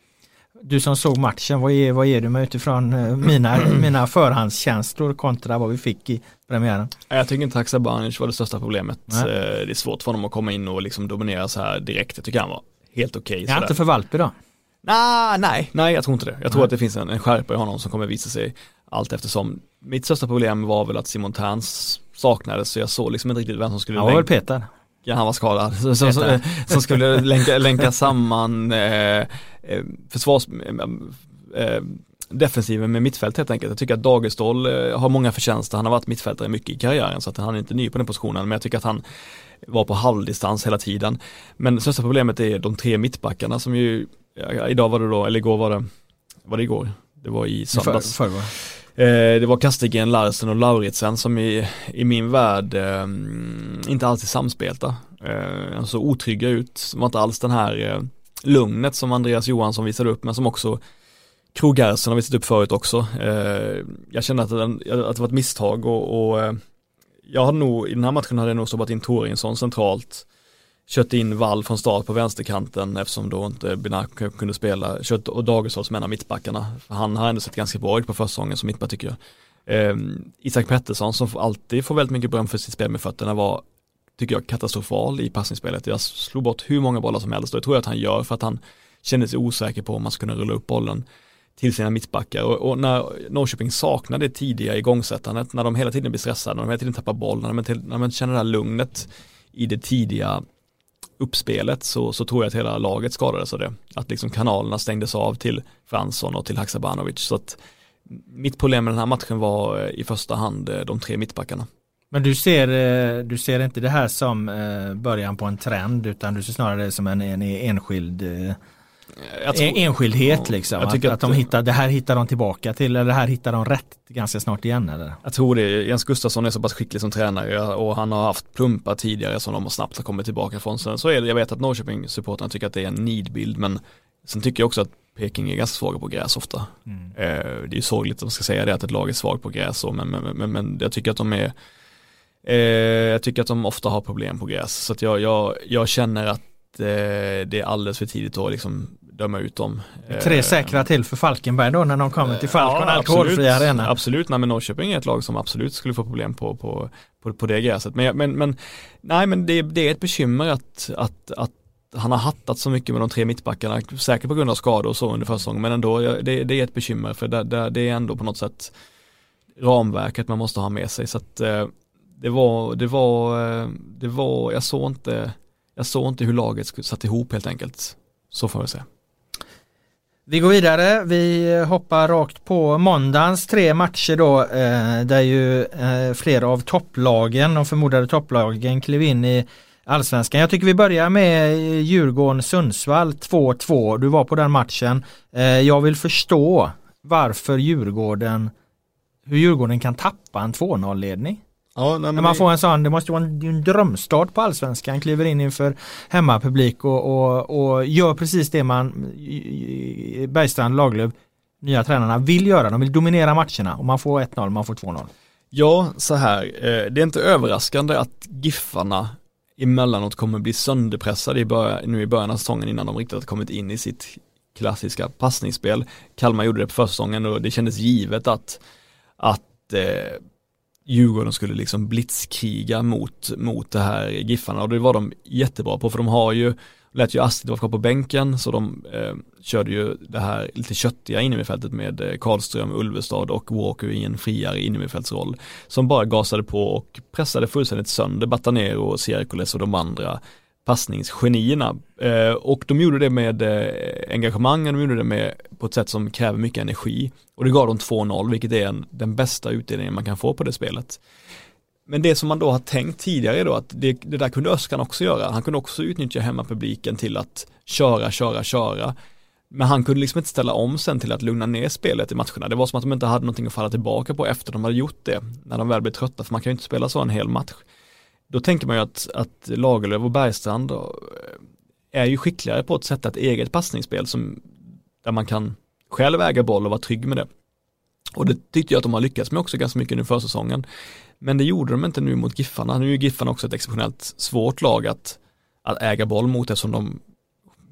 Du som såg matchen, vad ger, vad ger du mig utifrån eh, mina, mina förhandskänslor kontra vad vi fick i premiären? Jag tycker inte Haksabanovic var det största problemet. Nej. Eh, Det är svårt för honom att komma in och liksom dominera så här direkt. Jag tycker han var helt okej. Jag är inte för valp idag. nah, nej, nej jag tror inte det. Jag tror Nej. att det finns en, en skärpa i honom som kommer visa sig allt eftersom. Mitt största problem var väl att Simon Terns saknades så jag såg liksom inte riktigt vem som skulle Han var väl ja, han var skadad, så, Peter. som skulle länka, länka samman eh, eh, försvars, eh, eh, defensiven med mittfält helt enkelt. Jag tycker att Dagestål eh, har många förtjänster, han har varit mittfältare mycket i karriären så att han är inte ny på den positionen men jag tycker att han var på halvdistans hela tiden. Men det största problemet är de tre mittbackarna som ju, ja, idag var det då, eller igår var det, var det igår? Det var i För, söndags. Eh, Eh, det var Kastegren, Larsen och Lauritsen som i, i min värld eh, inte alltid samspelta. Eh, såg otrygga ut, var inte alls den här eh, lugnet som Andreas Johansson visade upp men som också Krogersen har visat upp förut också. Eh, jag kände att, den, att det var ett misstag och, och eh, jag hade nog, i den här matchen hade jag nog stoppat in Torinsson centralt kört in Wall från start på vänsterkanten eftersom då inte Binak kunde spela, kört och Dagestad som en av mittbackarna. Han har ändå sett ganska bra ut på försäsongen som mittback tycker jag. Eh, Isak Pettersson som alltid får väldigt mycket beröm för sitt spel med fötterna var tycker jag katastrofal i passningsspelet. Jag slog bort hur många bollar som helst och det tror jag att han gör för att han kände sig osäker på om man skulle kunna rulla upp bollen till sina mittbackar och, och när Norrköping saknar det tidiga igångsättandet, när de hela tiden blir stressade, när de hela tiden tappar boll, när de, när de känner det här lugnet i det tidiga uppspelet så, så tror jag att hela laget skadades av det. Att liksom kanalerna stängdes av till Fransson och till Haksabanovic. Så att mitt problem med den här matchen var eh, i första hand eh, de tre mittbackarna. Men du ser, eh, du ser inte det här som början på en trend utan du ser snarare det som en, en enskild tror, enskildhet ja, liksom. Tycker att, att de hittar, det här hittar de tillbaka till eller det här hittar de rätt ganska snart igen eller? Jag tror det, Jens Gustafsson är så pass skicklig som tränare och han har haft plumpar tidigare som de snabbt har kommit tillbaka från. Sen så är det, jag vet att Norrköping-supportrarna tycker att det är en nidbild men sen tycker jag också att Peking är ganska svaga på gräs ofta. Mm. Eh, det är ju sorgligt om man ska säga det att ett lag är svagt på gräs men, men, men, men jag tycker att de är eh, jag tycker att de ofta har problem på gräs så att jag, jag, jag känner att det är alldeles för tidigt att liksom döma ut dem. Tre eh, säkra till för Falkenberg då när de kommer till Falcon ja, alkoholfria arena. Absolut, nej men Norrköping är ett lag som absolut skulle få problem på, på, på, på det gräset. Men, men, men nej men det, det är ett bekymmer att, att, att han har hattat så mycket med de tre mittbackarna, säkert på grund av skador och så under försäsongen, men ändå, det, det, är ett bekymmer för det, det, det, är ändå på något sätt ramverket man måste ha med sig. Så att eh, det var, det var, eh, det var, jag såg inte, jag såg inte hur laget satt ihop helt enkelt. Så får jag säga. Vi går vidare, vi hoppar rakt på måndagens tre matcher då eh, där ju eh, flera av topplagen, de förmodade topplagen klev in i Allsvenskan. Jag tycker vi börjar med eh, Djurgården-Sundsvall 2-2. Du var på den matchen. Eh, jag vill förstå varför Djurgården, hur Djurgården kan tappa en 2-0 ledning. Ja, nej, När man får en sån, det måste vara en, en drömstart på allsvenskan, kliver in inför hemmapublik och, och, och gör precis det man Bergstrand, Laglöf, nya tränarna vill göra. De vill dominera matcherna och man får 1-0, man får 2-0. Ja, så här, eh, det är inte överraskande att Giffarna emellanåt kommer bli sönderpressade i början, nu i början av säsongen innan de riktigt har kommit in i sitt klassiska passningsspel. Kalmar gjorde det på försäsongen och det kändes givet att, att eh, Djurgården skulle liksom blitzkriga mot, mot det här Giffarna. Och det var de jättebra på för de har ju lät ju Astrid vara kvar på bänken så de eh, körde ju det här lite köttiga innermittfältet med eh, Karlström, Ulvestad och Walker i en friare innermittfältsroll som bara gasade på och pressade fullständigt sönder Batanero, Cirkules och de andra passningsgenierna. Eh, och de gjorde det med eh, engagemang, de gjorde det med, på ett sätt som kräver mycket energi. Och det gav dem 2-0, vilket är en, den bästa utdelningen man kan få på det spelet. Men det som man då har tänkt tidigare då att det, det där kunde Öskan också göra. Han kunde också utnyttja hemmapubliken till att köra, köra, köra. Men han kunde liksom inte ställa om sen till att lugna ner spelet i matcherna. Det var som att de inte hade någonting att falla tillbaka på efter de hade gjort det. När de väl blev trötta, för man kan ju inte spela så en hel match. Då tänker man ju att, att Lagerlöf och Bergstrand eh, är ju skickligare på att sätta ett eget passningsspel som, där man kan själv äga boll och vara trygg med det. Och det tyckte jag att de har lyckats med också ganska mycket nu försäsongen. Men det gjorde de inte nu mot Giffarna. Nu är Giffarna också ett exceptionellt svårt lag att, att äga boll mot eftersom de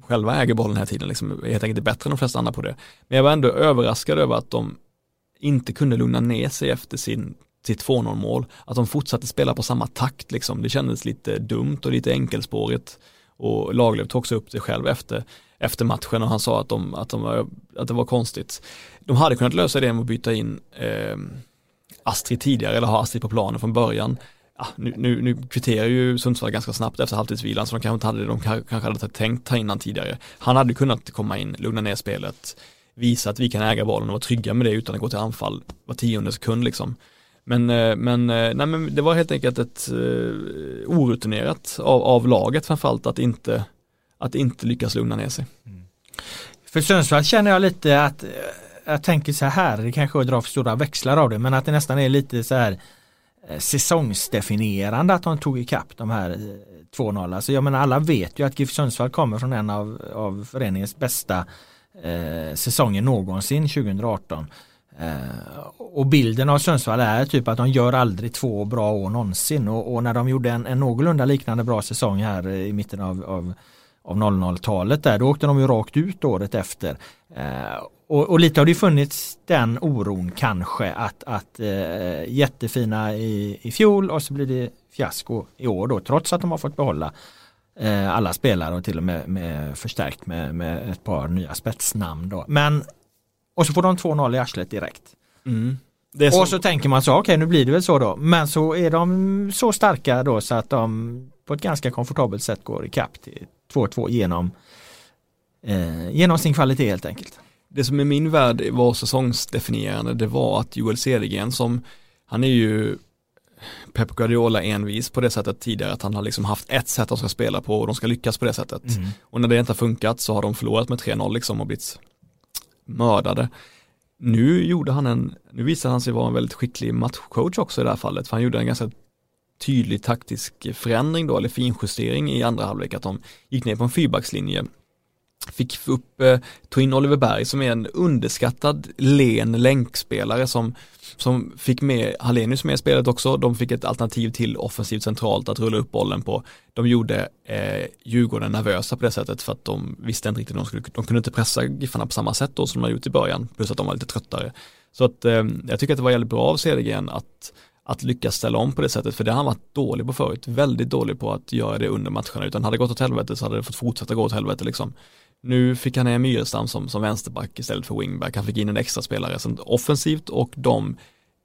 själva äger bollen den här tiden. Liksom, helt enkelt är bättre än de flesta andra på det. Men jag var ändå överraskad över att de inte kunde lugna ner sig efter sin sitt 2-0 mål, att de fortsatte spela på samma takt liksom. Det kändes lite dumt och lite enkelspårigt. Och Lagerlöf tog också upp det själv efter, efter matchen och han sa att, de, att, de var, att det var konstigt. De hade kunnat lösa det med att byta in eh, Astrid tidigare eller ha Astrid på planen från början. Ja, nu, nu, nu kvitterar ju Sundsvall ganska snabbt efter halvtidsvilan så de kanske inte hade det de kanske hade tänkt ta in han tidigare. Han hade kunnat komma in, lugna ner spelet, visa att vi kan äga bollen och vara trygga med det utan att gå till anfall var tionde sekund liksom. Men, eh, men, eh, nej, men det var helt enkelt ett uh, orutinerat av, av laget framförallt att inte, att inte lyckas lugna ner sig. Mm. För Sundsvall känner jag lite att jag tänker så här, det kanske jag drar för stora växlar av det, men att det nästan är lite så här säsongsdefinierande att de tog ikapp de här 2-0. Alltså jag menar alla vet ju att GIF Sundsvall kommer från en av, av föreningens bästa eh, säsonger någonsin 2018. Eh, och bilden av Sundsvall är typ att de gör aldrig två bra år någonsin och, och när de gjorde en, en någorlunda liknande bra säsong här i mitten av, av, av 00-talet där. Då åkte de ju rakt ut året efter. Eh, och, och, lite har det funnits den oron kanske att, att eh, jättefina i, i fjol och så blir det fiasko i år då trots att de har fått behålla eh, alla spelare och till och med, med förstärkt med, med, ett par nya spetsnamn då. Men och så får de 2-0 i arslet direkt. Mm. Så... Och så tänker man så, okej okay, nu blir det väl så då. Men så är de så starka då så att de på ett ganska komfortabelt sätt går ikapp till 2-2 genom, eh, genom sin kvalitet helt enkelt. Det som i min värld var säsongsdefinierande det var att Joel Cedergren som han är ju Pep Guardiola envis på det sättet tidigare att han har liksom haft ett sätt de ska spela på och de ska lyckas på det sättet. Mm. Och när det inte har funkat så har de förlorat med 3-0 liksom och blivit mördade. Nu gjorde han en, nu visade han sig vara en väldigt skicklig matchcoach också i det här fallet, för han gjorde en ganska tydlig taktisk förändring då, eller finjustering i andra halvlek, att de gick ner på en fyrbackslinje fick upp, eh, tog in Oliver Berg som är en underskattad len länkspelare som, som fick med Hallenius med i spelet också. De fick ett alternativ till offensivt centralt att rulla upp bollen på. De gjorde eh, Djurgården nervösa på det sättet för att de visste inte riktigt de skulle, de kunde inte pressa Giffarna på samma sätt då som de gjort i början, plus att de var lite tröttare. Så att eh, jag tycker att det var jävligt bra av Cedergren att att lyckas ställa om på det sättet, för det har han varit dålig på förut, väldigt dålig på att göra det under matcherna, utan hade det gått åt helvete så hade det fått fortsätta gå åt helvete liksom. Nu fick han ner Myrestam som, som vänsterback istället för wingback. Han fick in en extra spelare som offensivt och de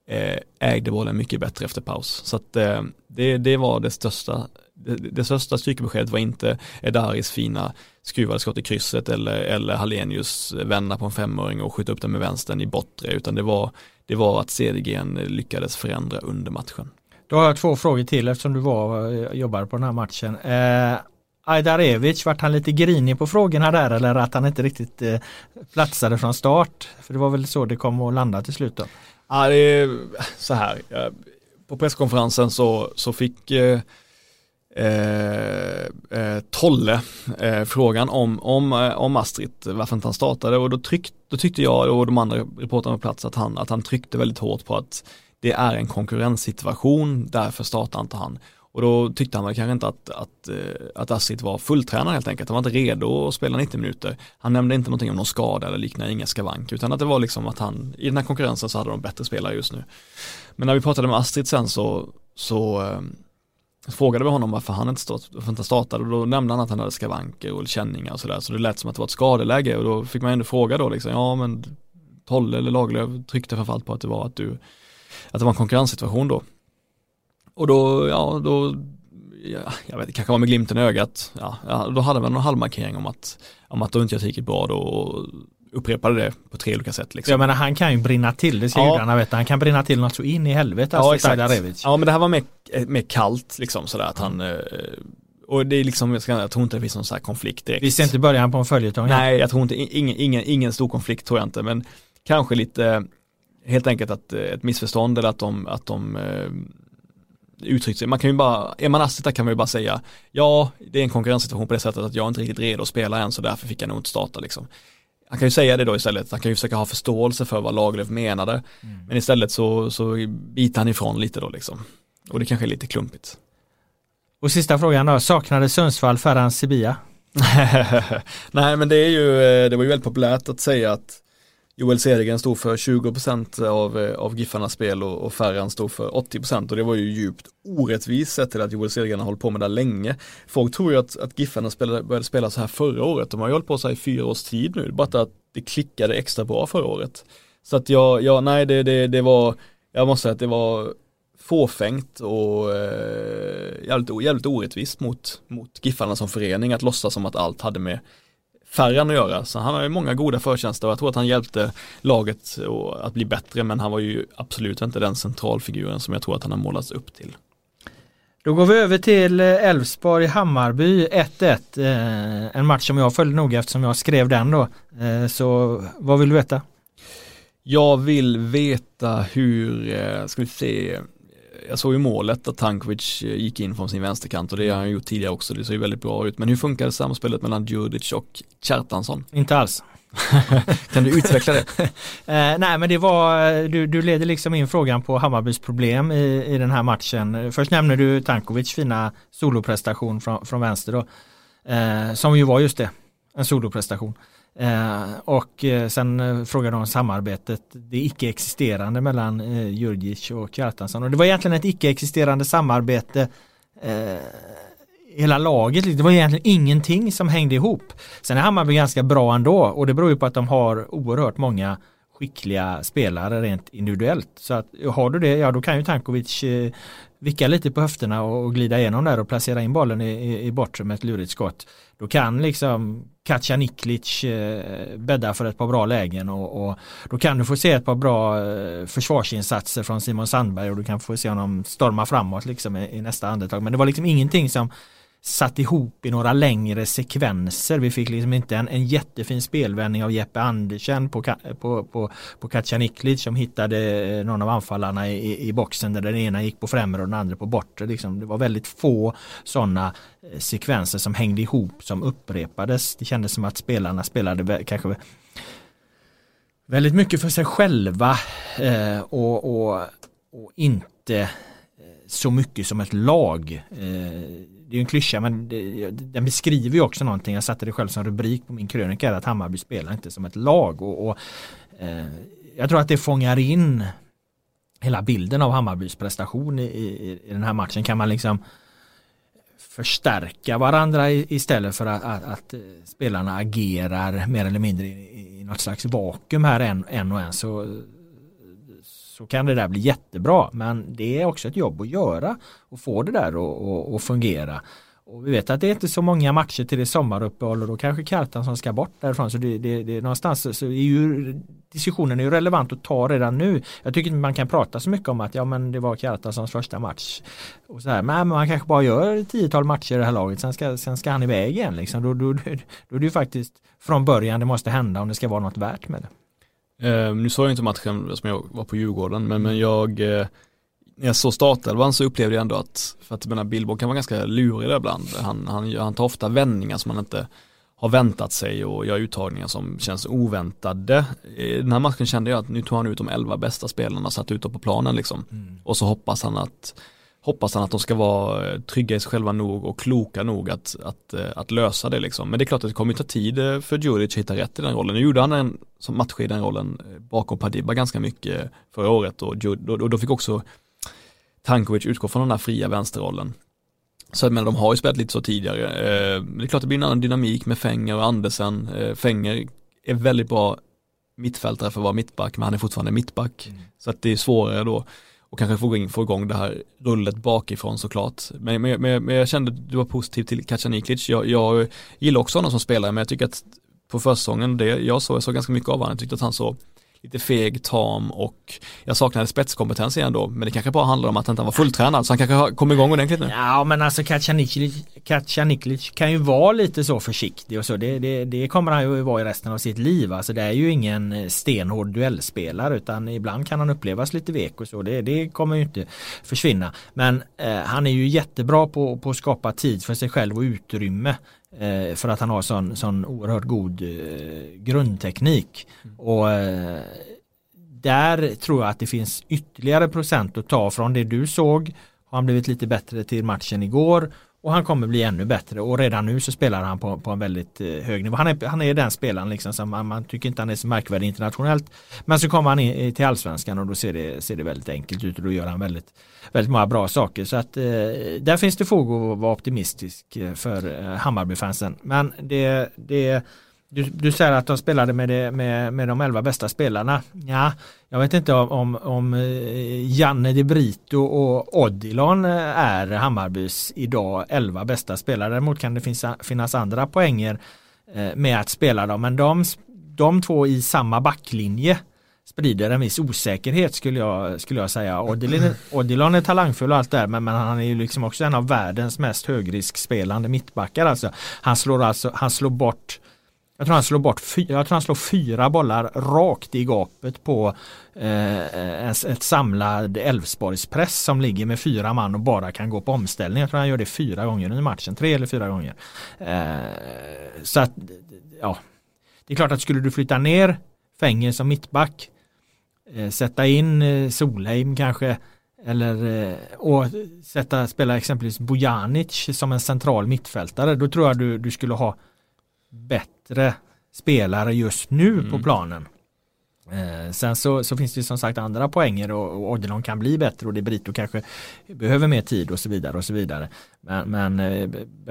eh, ägde bollen mycket bättre efter paus. Så att eh, det, det var det största det, det största styrkebeskedet var inte Edaris fina skruvade skott i krysset eller, eller Hallenius vända på en femöring och skjuta upp den med vänstern i bortre utan det var, det var att Cedergren lyckades förändra under matchen. Då har jag två frågor till eftersom du var eh, jobbade på den här matchen. Eh, Ajdarevic, vart han lite grinig på frågorna där eller att han inte riktigt eh, platsade från start? För det var väl så det kom att landa till slut då? Ja, det är så här. På presskonferensen så, så fick eh, eh, eh Tolle eh, frågan om, om, eh, om Astrid, varför inte han startade och då, tryck, då tyckte jag och de andra reportrarna på plats att han, att han tryckte väldigt hårt på att det är en konkurrenssituation, därför startar inte han. Och då tyckte han väl kanske inte att, att, eh, att Assit var fulltränad helt enkelt. Han var inte redo att spela 90 minuter. Han nämnde inte någonting om någon skada eller liknande, inga skavank. Utan att det var liksom att han, i den här konkurrensen så hade de bättre spelare just nu. Men när vi pratade med Astrid sen så, så eh, frågade vi honom varför han inte, start, varför inte startade och då nämnde han att han hade skavanker och känningar och sådär. Så det lät som att det var ett skadeläge och då fick man ändå fråga då liksom, ja men Tolle eller Lagerlöf tryckte framförallt på att det var att du, att det var en konkurrenssituation då. Och då, ja, då, ja, jag vet, kanske var med glimten i ögat, ja, ja, då hade man en halvmarkering om att, om att då inte jag gick bra då och upprepade det på tre olika sätt. Liksom. Jag menar han kan ju brinna till, det ser ja. gudarna veta, han kan brinna till något så in i helvete. Ja, alltså, exakt. ja men det här var mer, mer kallt liksom sådär att han eh, och det är liksom, jag, tror inte det finns någon sån här konflikt direkt. Vi ser inte början på en följetong. Nej, jag tror inte, ingen, ingen, ingen stor konflikt tror jag inte, men kanske lite helt enkelt att ett missförstånd eller att de, att de eh, uttryckt sig. Man kan ju bara, är man Astita kan man ju bara säga, ja det är en konkurrenssituation på det sättet att jag inte riktigt redo att spela än så därför fick jag nog inte starta liksom. Han kan ju säga det då istället, han kan ju försöka ha förståelse för vad Lagerlöf menade. Mm. Men istället så, så biter han ifrån lite då liksom. Och det kanske är lite klumpigt. Och sista frågan då, saknade Sundsvall Ferran Sibia? Nej men det är ju, eh, det var ju väldigt populärt att säga att Joel Cedergren stod för 20% av, eh, av Giffarnas spel och, och Ferran stod för 80% och det var ju djupt orättvist sett till att Joel Cedergren har hållit på med det länge. Folk tror ju att, att Giffarna spelade, började spela så här förra året, de har ju hållit på så här i fyra års tid nu, bara att det klickade extra bra förra året. Så att jag, ja, nej det, det, det var, jag måste säga att det var fåfängt och eh, jävligt, jävligt orättvist mot, mot Giffarna som förening att låtsas som att allt hade med Ferran att göra. Så han har ju många goda förtjänster och jag tror att han hjälpte laget att bli bättre men han var ju absolut inte den centralfiguren som jag tror att han har målats upp till. Då går vi över till eh, Elfsborg-Hammarby 1-1. Eh, en match som jag följde noga eftersom jag skrev den då. Eh, så vad vill du veta? Jag vill veta hur, ska vi se, jag såg ju målet att Tankovic eh, gick in från sin vänsterkant och det har han gjort tidigare också, det ser ju väldigt bra ut. Men hur funkar det samspelet mellan Djurdjic och Kjartansson? Inte alls. kan du utveckla det? eh, nej men det var, du, du leder liksom in frågan på Hammarbys problem i, i den här matchen. Först nämner du Tankovic fina soloprestation från, från vänster då. Eh, som ju var just det, en soloprestation. Eh, och eh, sen eh, frågade de om samarbetet, det icke-existerande mellan eh, Jurgic och Kjartansson. Och det var egentligen ett icke-existerande samarbete eh, hela laget, det var egentligen ingenting som hängde ihop. Sen är Hammarby ganska bra ändå och det beror ju på att de har oerhört många skickliga spelare rent individuellt. Så att har du det, ja då kan ju Tankovic eh, vicka lite på höfterna och, och glida igenom där och placera in bollen i, i, i bortre med ett lurigt skott. Då kan liksom Katja Niklic eh, bädda för ett par bra lägen och, och, då kan du få se ett par bra eh, försvarsinsatser från Simon Sandberg och du kan få se honom storma framåt liksom i, i nästa andetag. Men det var liksom ingenting som satt ihop i några längre sekvenser. Vi fick liksom inte en, en jättefin spelvändning av Jeppe Andersen på, på, på, på Kacaniklic som hittade eh, någon av anfallarna i, i boxen där den ena gick på främre och den andra på bortre. Liksom. Det var väldigt få sådana eh, sekvenser som hängde ihop som upprepades. Det kändes som att spelarna spelade kanske väldigt mycket för sig själva eh, och, och, och inte eh, så mycket som ett lag. Eh, det är en klyscha men det, den beskriver ju också någonting. Jag satte det själv som rubrik på min krönika att Hammarby spelar inte som ett lag och, och eh, jag tror att det fångar in hela bilden av Hammarbys prestation i, i, i den här matchen. Kan man liksom förstärka varandra istället för att, att, att, spelarna agerar mer eller mindre i, i något slags vakuum här en, en och en så, så kan det där bli jättebra. Men det är också ett jobb att göra och få det där att fungera. Och vi vet att det är inte så många matcher till det sommaruppehåll och då kanske Kartan som ska bort därifrån. Så det, det, det någonstans så är ju diskussionen är ju relevant att ta redan nu. Jag tycker inte man kan prata så mycket om att ja men det var Kjartanssons första match. Och så här, men man kanske bara gör tiotal matcher i det här laget sen ska, sen ska han iväg igen. Liksom. Då, då, då, då är det ju faktiskt från början det måste hända om det ska vara något värt med det. Uh, nu såg jag inte matchen som jag var på Djurgården, men, men jag uh, när jag såg startelvan så upplevde jag ändå att, för att jag menar Billborn kan vara ganska lurig där ibland. Han, han, han tar ofta vändningar som man inte har väntat sig och gör uttagningar som känns oväntade. I den här matchen kände jag att nu tog han ut de elva bästa spelarna och satt ut på planen liksom. Mm. Och så hoppas han att hoppas han att de ska vara eh, trygga i sig själva nog och kloka nog att, att, eh, att lösa det liksom. Men det är klart att det kommer ta tid eh, för Djuric att hitta rätt i den rollen. Nu gjorde han en som match i den rollen bakom Padiba ganska mycket förra året och, och då fick också Tankovic utgå från den här fria vänsterrollen. Så men de har ju spelat lite så tidigare. det är klart det blir en annan dynamik med Fänger och Andersen. Fänger är väldigt bra mittfältare för att vara mittback men han är fortfarande mittback. Mm. Så att det är svårare då och kanske få igång, få igång det här rullet bakifrån såklart. Men, men, men, men jag kände att du var positiv till Kacaniklic. Jag, jag gillar också honom som spelare men jag tycker att på försäsongen, det jag såg, jag såg ganska mycket av honom, jag tyckte att han såg lite feg, tam och jag saknade spetskompetens igen då. Men det kanske bara handlar om att han inte var fulltränad så han kanske kom igång ordentligt nu. Ja men alltså Katja Niklic kan ju vara lite så försiktig och så. Det, det, det kommer han ju vara i resten av sitt liv. Alltså det är ju ingen eh, stenhård duellspelare utan ibland kan han upplevas lite vek och så. Det, det kommer ju inte försvinna. Men eh, han är ju jättebra på, på att skapa tid för sig själv och utrymme för att han har sån, sån oerhört god eh, grundteknik. Mm. Och eh, där tror jag att det finns ytterligare procent att ta från det du såg. Har han blivit lite bättre till matchen igår och han kommer bli ännu bättre och redan nu så spelar han på, på en väldigt eh, hög nivå. Han är, han är den spelaren liksom som man, man tycker inte han är så märkvärdig internationellt. Men så kommer han in till allsvenskan och då ser det, ser det väldigt enkelt ut och då gör han väldigt, väldigt många bra saker. Så att eh, där finns det fog att vara optimistisk eh, för eh, Hammarbyfansen. Men det, det du, du säger att de spelade med, det, med, med de elva bästa spelarna. Ja, jag vet inte om, om, om eh, Janne De Brito och Odilon eh, är Hammarbys idag elva bästa spelare. Däremot kan det finnas, finnas andra poänger eh, med att spela dem. Men de, de två i samma backlinje sprider en viss osäkerhet skulle jag, skulle jag säga. Odilon, Odilon är talangfull och allt det där men, men han är ju liksom också en av världens mest högriskspelande mittbackar. Alltså, han slår alltså han slår bort jag tror han slår bort fyra, jag tror han slår fyra bollar rakt i gapet på eh, ett samlad Elfsborgspress som ligger med fyra man och bara kan gå på omställning. Jag tror han gör det fyra gånger under matchen, tre eller fyra gånger. Eh, så att, ja, det är klart att skulle du flytta ner Fänger som mittback, eh, sätta in eh, Solheim kanske eller eh, och sätta, spela exempelvis Bojanic som en central mittfältare, då tror jag du, du skulle ha bättre spelare just nu mm. på planen. Eh, sen så, så, finns det som sagt andra poänger och, och Odilon kan bli bättre och det Brito kanske behöver mer tid och så vidare och så vidare. Men, men eh,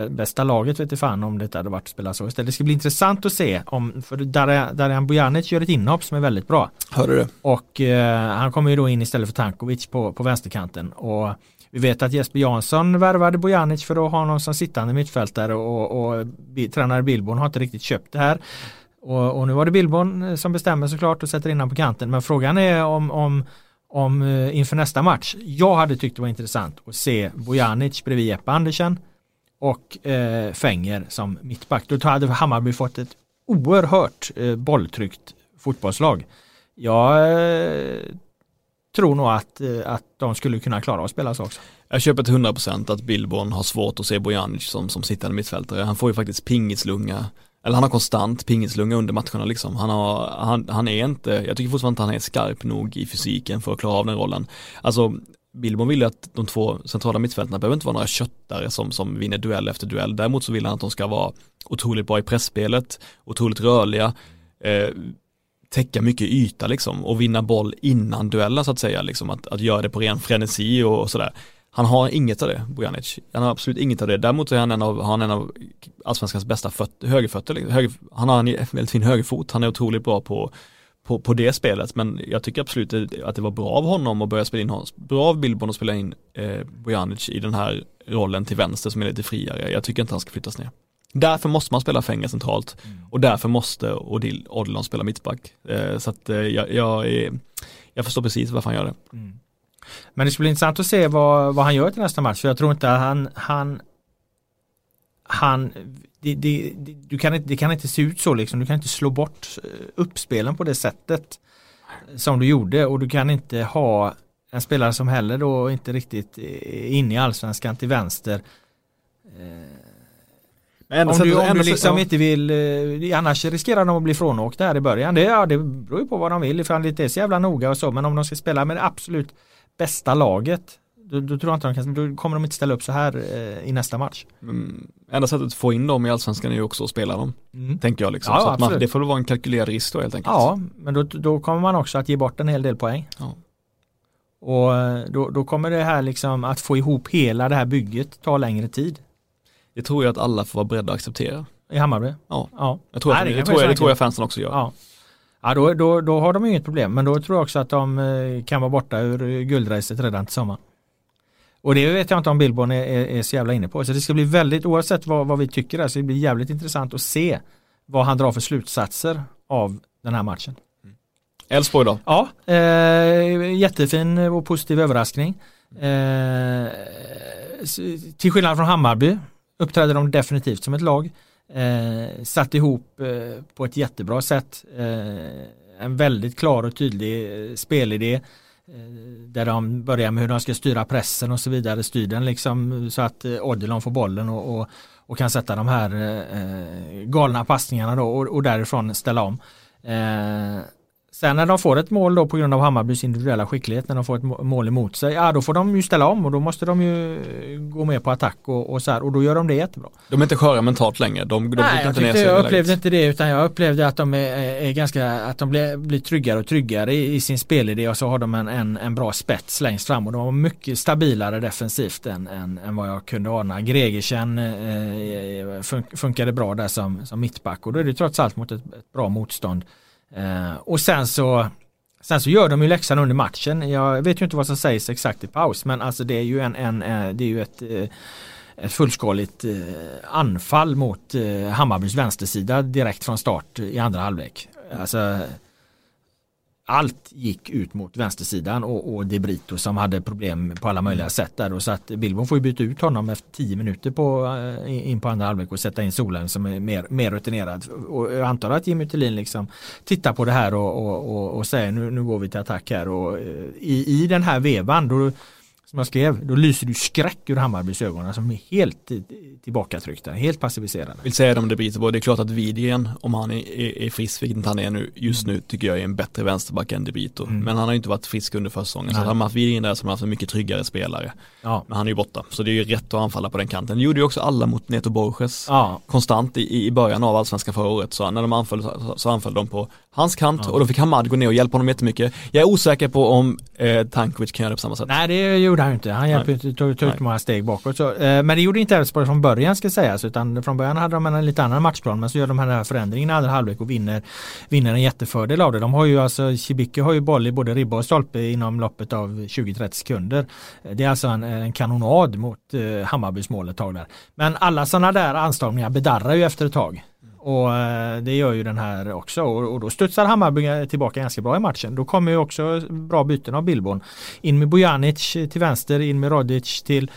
bästa laget vet jag fan om det hade varit att spela så istället. Det ska bli intressant att se om, för Darijan Bojanic gör ett inhopp som är väldigt bra. Hörde du? Och eh, han kommer ju då in istället för Tankovic på, på vänsterkanten. Och vi vet att Jesper Jansson värvade Bojanic för att ha honom som sittande mittfältare och, och, och tränare Billborn har inte riktigt köpt det här. Och, och, nu var det Billborn eh, som bestämmer såklart och sätter in honom på kanten. Men frågan är om, om, om eh, inför nästa match. Jag hade tyckt det var intressant att se Bojanic bredvid Jeppe Andersen och eh, Fänger som mittback. Då hade Hammarby fått ett oerhört eh, bolltryckt fotbollslag. Jag eh, tror nog att, eh, att de skulle kunna klara att spela så också. Jag köper till 100% att Billborn har svårt att se Bojanic som, som sittande mittfältare. Han får ju faktiskt pingislunga eller han har konstant pingislunga under matcherna liksom. Han, har, han, han är inte, jag tycker fortfarande inte han är skarp nog i fysiken för att klara av den rollen. Alltså Billborn vill att de två centrala mittfältarna behöver inte vara några köttare som, som vinner duell efter duell. Däremot så vill han att de ska vara otroligt bra i pressspelet, otroligt rörliga, eh, täcka mycket yta liksom och vinna boll innan duellen så att säga. Liksom, att, att göra det på ren frenesi och, och sådär. Han har inget av det, Bojanic. Han har absolut inget av det. Däremot så är han en av, har han en av allsvenskans bästa föt, högerfötter. Liksom. Höger, han har en väldigt fin högerfot. Han är otroligt bra på, på, på det spelet. Men jag tycker absolut att det var bra av honom att börja spela in honom. Bra av Billborn att spela in eh, Bojanic i den här rollen till vänster som är lite friare. Jag tycker inte han ska flyttas ner. Därför måste man spela Fänger centralt mm. och därför måste Odil, Odilon spela mittback. Eh, så att eh, jag, jag, är, jag förstår precis varför han gör det. Mm. Men det skulle bli intressant att se vad, vad han gör till nästa match. För jag tror inte att han, han, han det, det, du kan inte, det kan inte se ut så liksom. Du kan inte slå bort eh, uppspelen på det sättet som du gjorde och du kan inte ha en spelare som heller då inte riktigt är inne i allsvenskan till vänster. Men om du, om du liksom ja. inte vill, eh, annars riskerar de att bli frånåkta här i början. Det, ja, det beror ju på vad de vill ifall det inte är så jävla noga och så. Men om de ska spela med det absolut bästa laget då, då, tror jag inte de kan, då kommer de inte ställa upp så här eh, i nästa match. Mm, enda sättet att få in dem i allsvenskan är ju också att spela dem. Mm. Tänker jag liksom. Ja, så att man, det får väl vara en kalkylerad risk då helt enkelt. Ja, men då, då kommer man också att ge bort en hel del poäng. Ja. Och eh, då, då kommer det här liksom att få ihop hela det här bygget ta längre tid. Det tror jag att alla får vara beredda att acceptera. I Hammarby? Ja. ja. Jag tror, Nej, det, det, tror jag, det tror jag fansen också gör. Ja. Ja, då, då, då har de inget problem, men då tror jag också att de eh, kan vara borta ur guldracet redan till sommaren. Och det vet jag inte om Billborn är, är, är, så jävla inne på. Så det ska bli väldigt, oavsett vad, vad vi tycker, där, så det blir jävligt intressant att se vad han drar för slutsatser av den här matchen. Mm. Elfsborg då? Ja, eh, jättefin och positiv överraskning. Eh, till skillnad från Hammarby uppträdde de definitivt som ett lag. Eh, satt ihop eh, på ett jättebra sätt. Eh, en väldigt klar och tydlig eh, spelidé. Eh, där de börjar med hur de ska styra pressen och så vidare. Styr den liksom så att eh, Odilon får bollen och, och, och, kan sätta de här eh, eh, galna passningarna då och, och därifrån ställa om. Eh, Sen när de får ett mål då på grund av Hammarbys individuella skicklighet när de får ett mål emot sig, ja då får de ju ställa om och då måste de ju gå med på attack och, och så här och då gör de det jättebra. De är inte sköra mentalt längre? De, de Nej, jag, tyckte, jag upplevde inte det utan jag upplevde att de är, är ganska, att de blir, blir tryggare och tryggare i, i, sin spelidé och så har de en, en, en bra spets längst fram och de var mycket stabilare defensivt än, än, än vad jag kunde ana. Gregersen eh, funkade bra där som, som mittback och då är det trots allt mot ett, ett bra motstånd. Eh, och sen så Sen så gör de ju läxan under matchen. Jag vet ju inte vad som sägs exakt i paus men alltså det är ju en, en eh, det är ju ett, eh, ett fullskaligt eh, anfall mot Hammarbys vänstersida direkt från start i andra halvlek. Alltså allt gick ut mot vänstersidan och, och De Brito som hade problem på alla möjliga sätt där och så att Billborn får ju byta ut honom efter tio minuter på, eh, in på andra halvlek och sätta in Solen som är mer, mer rutinerad. Och jag antar att Jimmy Tillin liksom tittar på det här och, och, och, och säger nu, nu går vi till attack här och eh, i, i den här vevan då som jag skrev, då lyser du skräck ur Hammarbys ögon som är helt tillbakatryckta, helt passiviserade. Vill säga det om det så, det är klart att Widgren, om han är, är, är frisk, vilket han är nu, just nu tycker jag är en bättre vänsterback än Debito. Mm. Men han har inte varit frisk under försäsongen, så hade man haft Widgren där som haft en mycket tryggare spelare. Ja. Men han är ju borta, så det är ju rätt att anfalla på den kanten. Det gjorde ju också alla mot Neto Borges ja. konstant i, i början av allsvenskan förra året, så när de anföll så, så anföll de på hans kant ja. och då fick Hamad gå ner och hjälpa honom jättemycket. Jag är osäker på om eh, Tankovic kan göra det på samma sätt. Nej det gjorde han inte. Han hjälpte tog, tog ut många steg bakåt. Så, eh, men det gjorde inte Elfsborg från början ska sägas utan från början hade de en lite annan matchplan men så gör de den här förändringen i andra halvlek och vinner, vinner en jättefördel av det. De har ju alltså, Cibicke har ju boll i både ribba och stolpe inom loppet av 20-30 sekunder. Det är alltså en, en kanonad mot eh, Hammarbys mål ett tag där. Men alla sådana där anstagningar bedarrar ju efter ett tag. Och eh, det gör ju den här också och, då studsar Hammarby tillbaka ganska bra i matchen. Då kommer ju också bra byten av Billborn. In med Bojanic till vänster, in med Rodic till,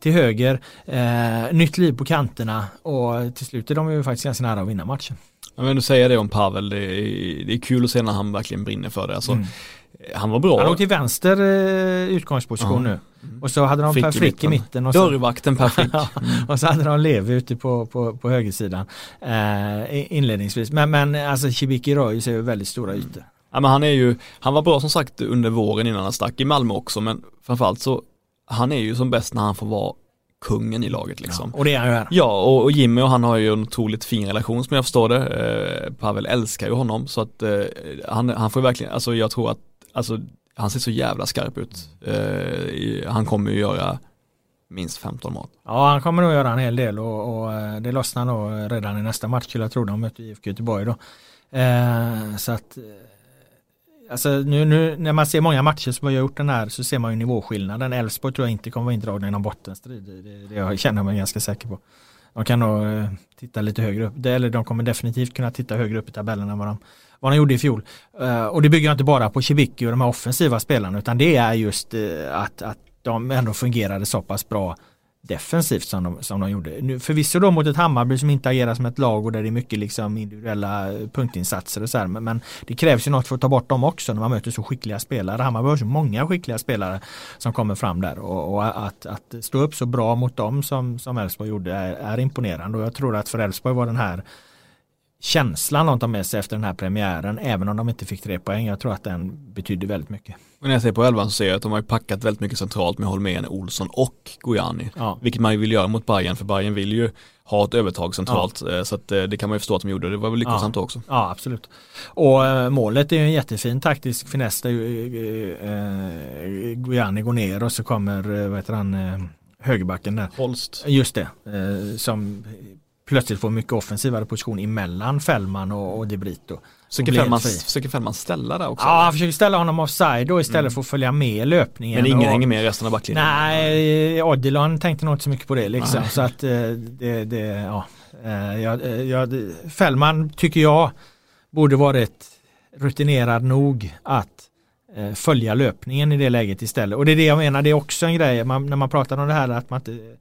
till höger. Eh, nytt liv på kanterna och till slut är de ju faktiskt ganska nära att vinna matchen. Ja, men du säger det om Pavel, det är, det är kul att se när han verkligen brinner för det. Alltså, mm. Han var bra. Han låg till vänster eh, utgångsposition ja. nu. Och så hade de Per Frick i mitten. Och så, Dörrvakten Per Frick. Mm. och så hade de Levi ute på, på, på högersidan eh, inledningsvis. Men, men alltså Cibicki rör ju sig över väldigt stora ytor. Ja, men han är ju, han var bra som sagt under våren innan han stack i Malmö också men framförallt så han är ju som bäst när han får vara kungen i laget liksom. Ja, och det är han ju här. Ja, och, och, Jimmy och han har ju en otroligt fin relation som jag förstår det. Eh, Pavel älskar ju honom så att eh, han, han får verkligen, alltså jag tror att, alltså han ser så jävla skarp ut. Eh, han kommer ju göra minst 15 mål. Ja, han kommer nog göra en hel del och, och eh, det lossnar nog redan i nästa match skulle jag tro. De möter IFK Göteborg då. Eh, så att eh, Alltså nu, nu, när man ser många matcher som har gjort den här så ser man ju nivåskillnaden. Elfsborg tror jag inte kommer vara indragna i någon bottenstrid. Det, det jag känner mig ganska säker på. De kan nog eh, titta lite högre upp. eller de kommer definitivt kunna titta högre upp i tabellen än vad de vad de gjorde i fjol. Eh, och det bygger inte bara på Cibicki och de här offensiva spelarna utan det är just eh, att, att de ändå fungerade så pass bra defensivt som de, som de gjorde. Nu, förvisso då mot ett Hammarby som inte agerar som ett lag och där det är mycket liksom individuella punktinsatser och så här, men, men, det krävs ju något för att ta bort dem också när man möter så skickliga spelare. Hammarby har så många skickliga spelare som kommer fram där och, och att, att, stå upp så bra mot dem som, som Elfsborg gjorde är, är imponerande och jag tror att för Elfsborg var den här känslan de tar med sig efter den här premiären, även om de inte fick tre poäng. Jag tror att den betydde väldigt mycket. Och när jag ser på elvan så ser jag att de har packat väldigt mycket centralt med Holmén, Olsson och Gojani. Ja. Vilket man vill göra mot Bayern för Bayern vill ju ha ett övertag centralt. Ja. Eh, så eh, det kan man ju förstå att de gjorde. Det var väl lyckosamt ja. också. Ja, absolut. Och äh, målet är ju en jättefin taktisk finess där äh, Gojani går ner och så kommer, vad heter han, äh, högerbacken där. Holst. Just det, som plötsligt får mycket offensivare position emellan Fällman och, och De Brito. Försöker Fällman, försöker Fällman ställa där också? Ja, han försöker ställa honom offside då istället mm. för att följa med löpningen. Men ingen och, hänger med resten av backlinjen? Nej, Odilon tänkte nog inte så mycket på det liksom. Nej. Så att eh, det, det ja. Eh, jag, eh, jag, Fällman tycker jag borde varit rutinerad nog att följa löpningen i det läget istället. Och det är det jag menar, det är också en grej man, när man pratar om det här att man inte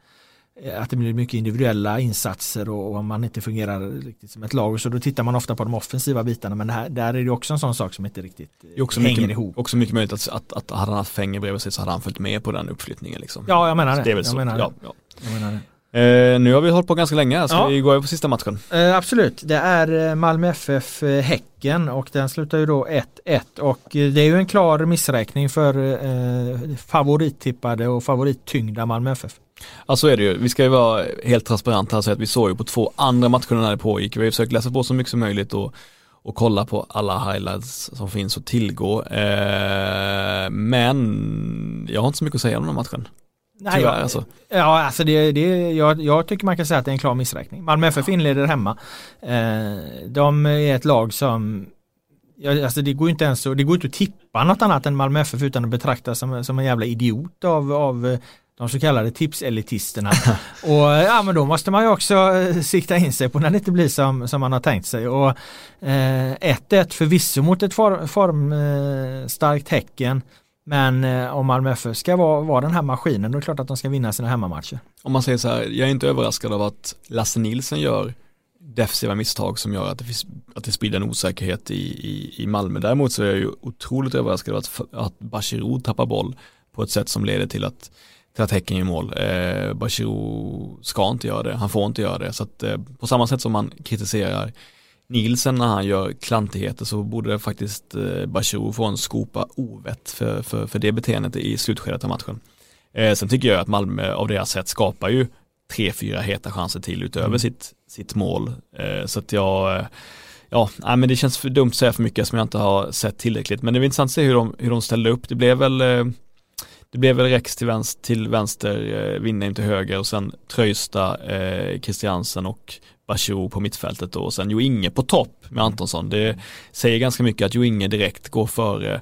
att det blir mycket individuella insatser och, och man inte fungerar riktigt som ett lag. Så då tittar man ofta på de offensiva bitarna men här, där är det också en sån sak som inte riktigt också hänger mycket, ihop. Också mycket möjligt att, att, att hade han haft Fänger bredvid sig så hade han följt med på den uppflyttningen. Liksom. Ja, jag menar det. det, är väl så. Menar ja, ja. Jag menar det. Eh, nu har vi hållit på ganska länge, ska ja. vi gå över på sista matchen? Eh, absolut, det är eh, Malmö FF eh, Häcken och den slutar ju då 1-1 och eh, det är ju en klar missräkning för eh, favorittippade och favorittyngda Malmö FF. Ja så är det ju. Vi ska ju vara helt transparenta här och säga att vi såg ju på två andra matcher när det pågick. Vi har ju försökt läsa på så mycket som möjligt och, och kolla på alla highlights som finns att tillgå. Eh, men jag har inte så mycket att säga om den här matchen. Nej, Tyvärr, ja, alltså. ja, alltså det, det, jag, jag tycker man kan säga att det är en klar missräkning. Malmö FF inleder hemma. Eh, de är ett lag som Ja, alltså det går inte ens att, det går inte att tippa något annat än Malmö FF utan att betraktas som, som en jävla idiot av, av de så kallade tipselitisterna. och eh, ja men då måste man ju också eh, sikta in sig på när det inte blir som, som man har tänkt sig. Och 1-1 eh, förvisso mot ett form, formstarkt eh, Häcken. Men eh, om Malmö FF ska vara, vara den här maskinen då är det klart att de ska vinna sina hemmamatcher. Om man säger så här, jag är inte överraskad av att Lasse Nilsson gör defensiva misstag som gör att det, finns, att det sprider en osäkerhet i, i, i Malmö. Däremot så är jag ju otroligt överraskad av att, att Bachirou tappar boll på ett sätt som leder till att, till att Häcken gör mål. Eh, Bachirou ska inte göra det, han får inte göra det. Så att eh, på samma sätt som man kritiserar Nielsen när han gör klantigheter så borde faktiskt eh, Bachirou få en skopa ovett för, för, för det beteendet i slutskedet av matchen. Eh, sen tycker jag att Malmö av deras sätt skapar ju tre, fyra heta chanser till utöver mm. sitt, sitt mål. Eh, så att jag, eh, ja, nej, men det känns för dumt att säga för mycket som jag inte har sett tillräckligt. Men det är intressant att se hur de, hur de ställde upp. Det blev väl eh, det blev väl Rex till vänster, till vänster eh, Winnem till höger och sen Tröjsta, eh, Christiansen och Bachirou på mittfältet då och sen Jo Inge på topp med Antonsson. Det säger ganska mycket att Jo Inge direkt går före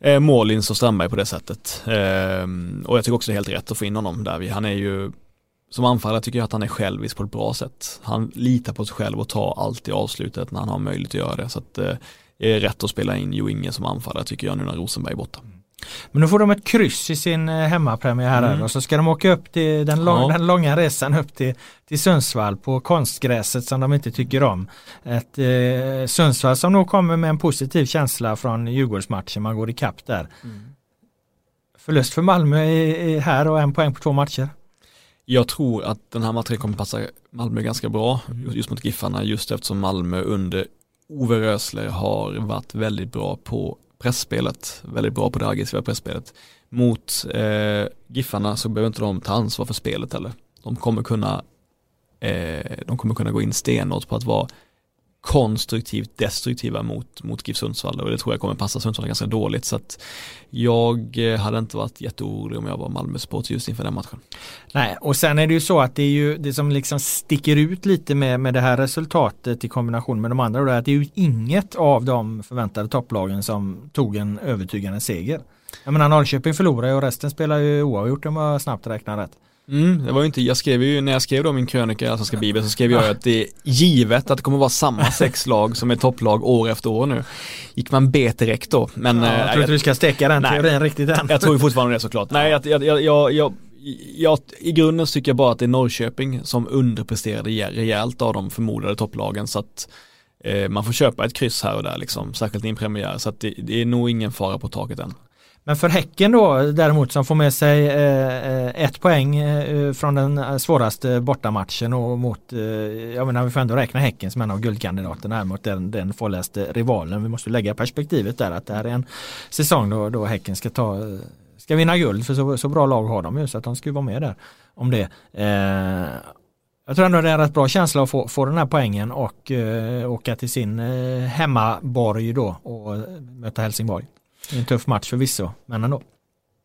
eh, Målins och Strandberg på det sättet. Eh, och jag tycker också det är helt rätt att få in honom där. Han är ju som anfallare tycker jag att han är självisk på ett bra sätt. Han litar på sig själv och tar allt i avslutet när han har möjlighet att göra det. Så att eh, det är rätt att spela in Jo Inge som anfallare tycker jag nu när Rosenberg är borta. Men nu får de ett kryss i sin eh, hemmapremiär mm. och så ska de åka upp till den, lång, ja. den långa resan upp till, till Sundsvall på konstgräset som de inte tycker om. Ett eh, Sundsvall som nog kommer med en positiv känsla från Djurgårdsmatchen, man går ikapp där. Mm. Förlust för Malmö i, i här och en poäng på två matcher. Jag tror att den här matchen kommer passa Malmö ganska bra mm. just mot Giffarna just eftersom Malmö under Ove Rösler har varit väldigt bra på pressspelet, väldigt bra på det aggressiva pressspelet. Mot eh, Giffarna så behöver inte de ta ansvar för spelet heller. De kommer kunna, eh, de kommer kunna gå in stenhårt på att vara konstruktivt destruktiva mot, mot GIF Sundsvall och det tror jag kommer passa Sundsvall ganska dåligt så att jag eh, hade inte varit jätteorolig om jag var Malmö supporter just inför den matchen. Nej och sen är det ju så att det är ju det som liksom sticker ut lite med, med det här resultatet i kombination med de andra och det är att det är ju inget av de förväntade topplagen som tog en övertygande seger. Jag menar Norrköping förlorade och resten spelar ju oavgjort om jag snabbt räknar rätt. Mm, det var inte, jag skrev ju, när jag skrev då min krönika i Allsvenska Bibeln så skrev jag att det är givet att det kommer vara samma sex lag som är topplag år efter år nu. Gick man bet direkt då, men... Ja, jag tror inte du ska steka den nej, teorin riktigt än. Jag tror fortfarande det såklart. Nej, jag, jag, jag, jag, jag, i grunden tycker jag bara att det är Norrköping som underpresterade rejält av de förmodade topplagen så att eh, man får köpa ett kryss här och där liksom, särskilt i en premiär så att det, det är nog ingen fara på taket än. Men för Häcken då däremot som får med sig eh, eh ett poäng eh, eh från den eh, svåraste bortamatchen och mot, eh, jag menar vi får ändå räkna Häcken som en av guldkandidaterna här mot den, den farligaste rivalen. Vi måste lägga perspektivet där att det här är en säsong då, då Häcken ska ta ska vinna guld för så, så bra lag har de ju så att de ska ju vara med där om det. Eh, jag tror ändå det är en rätt bra känsla att få, få den här poängen och eh, åka till sin eh, hemmaborg då och möta Helsingborg. En tuff match förvisso, men ändå.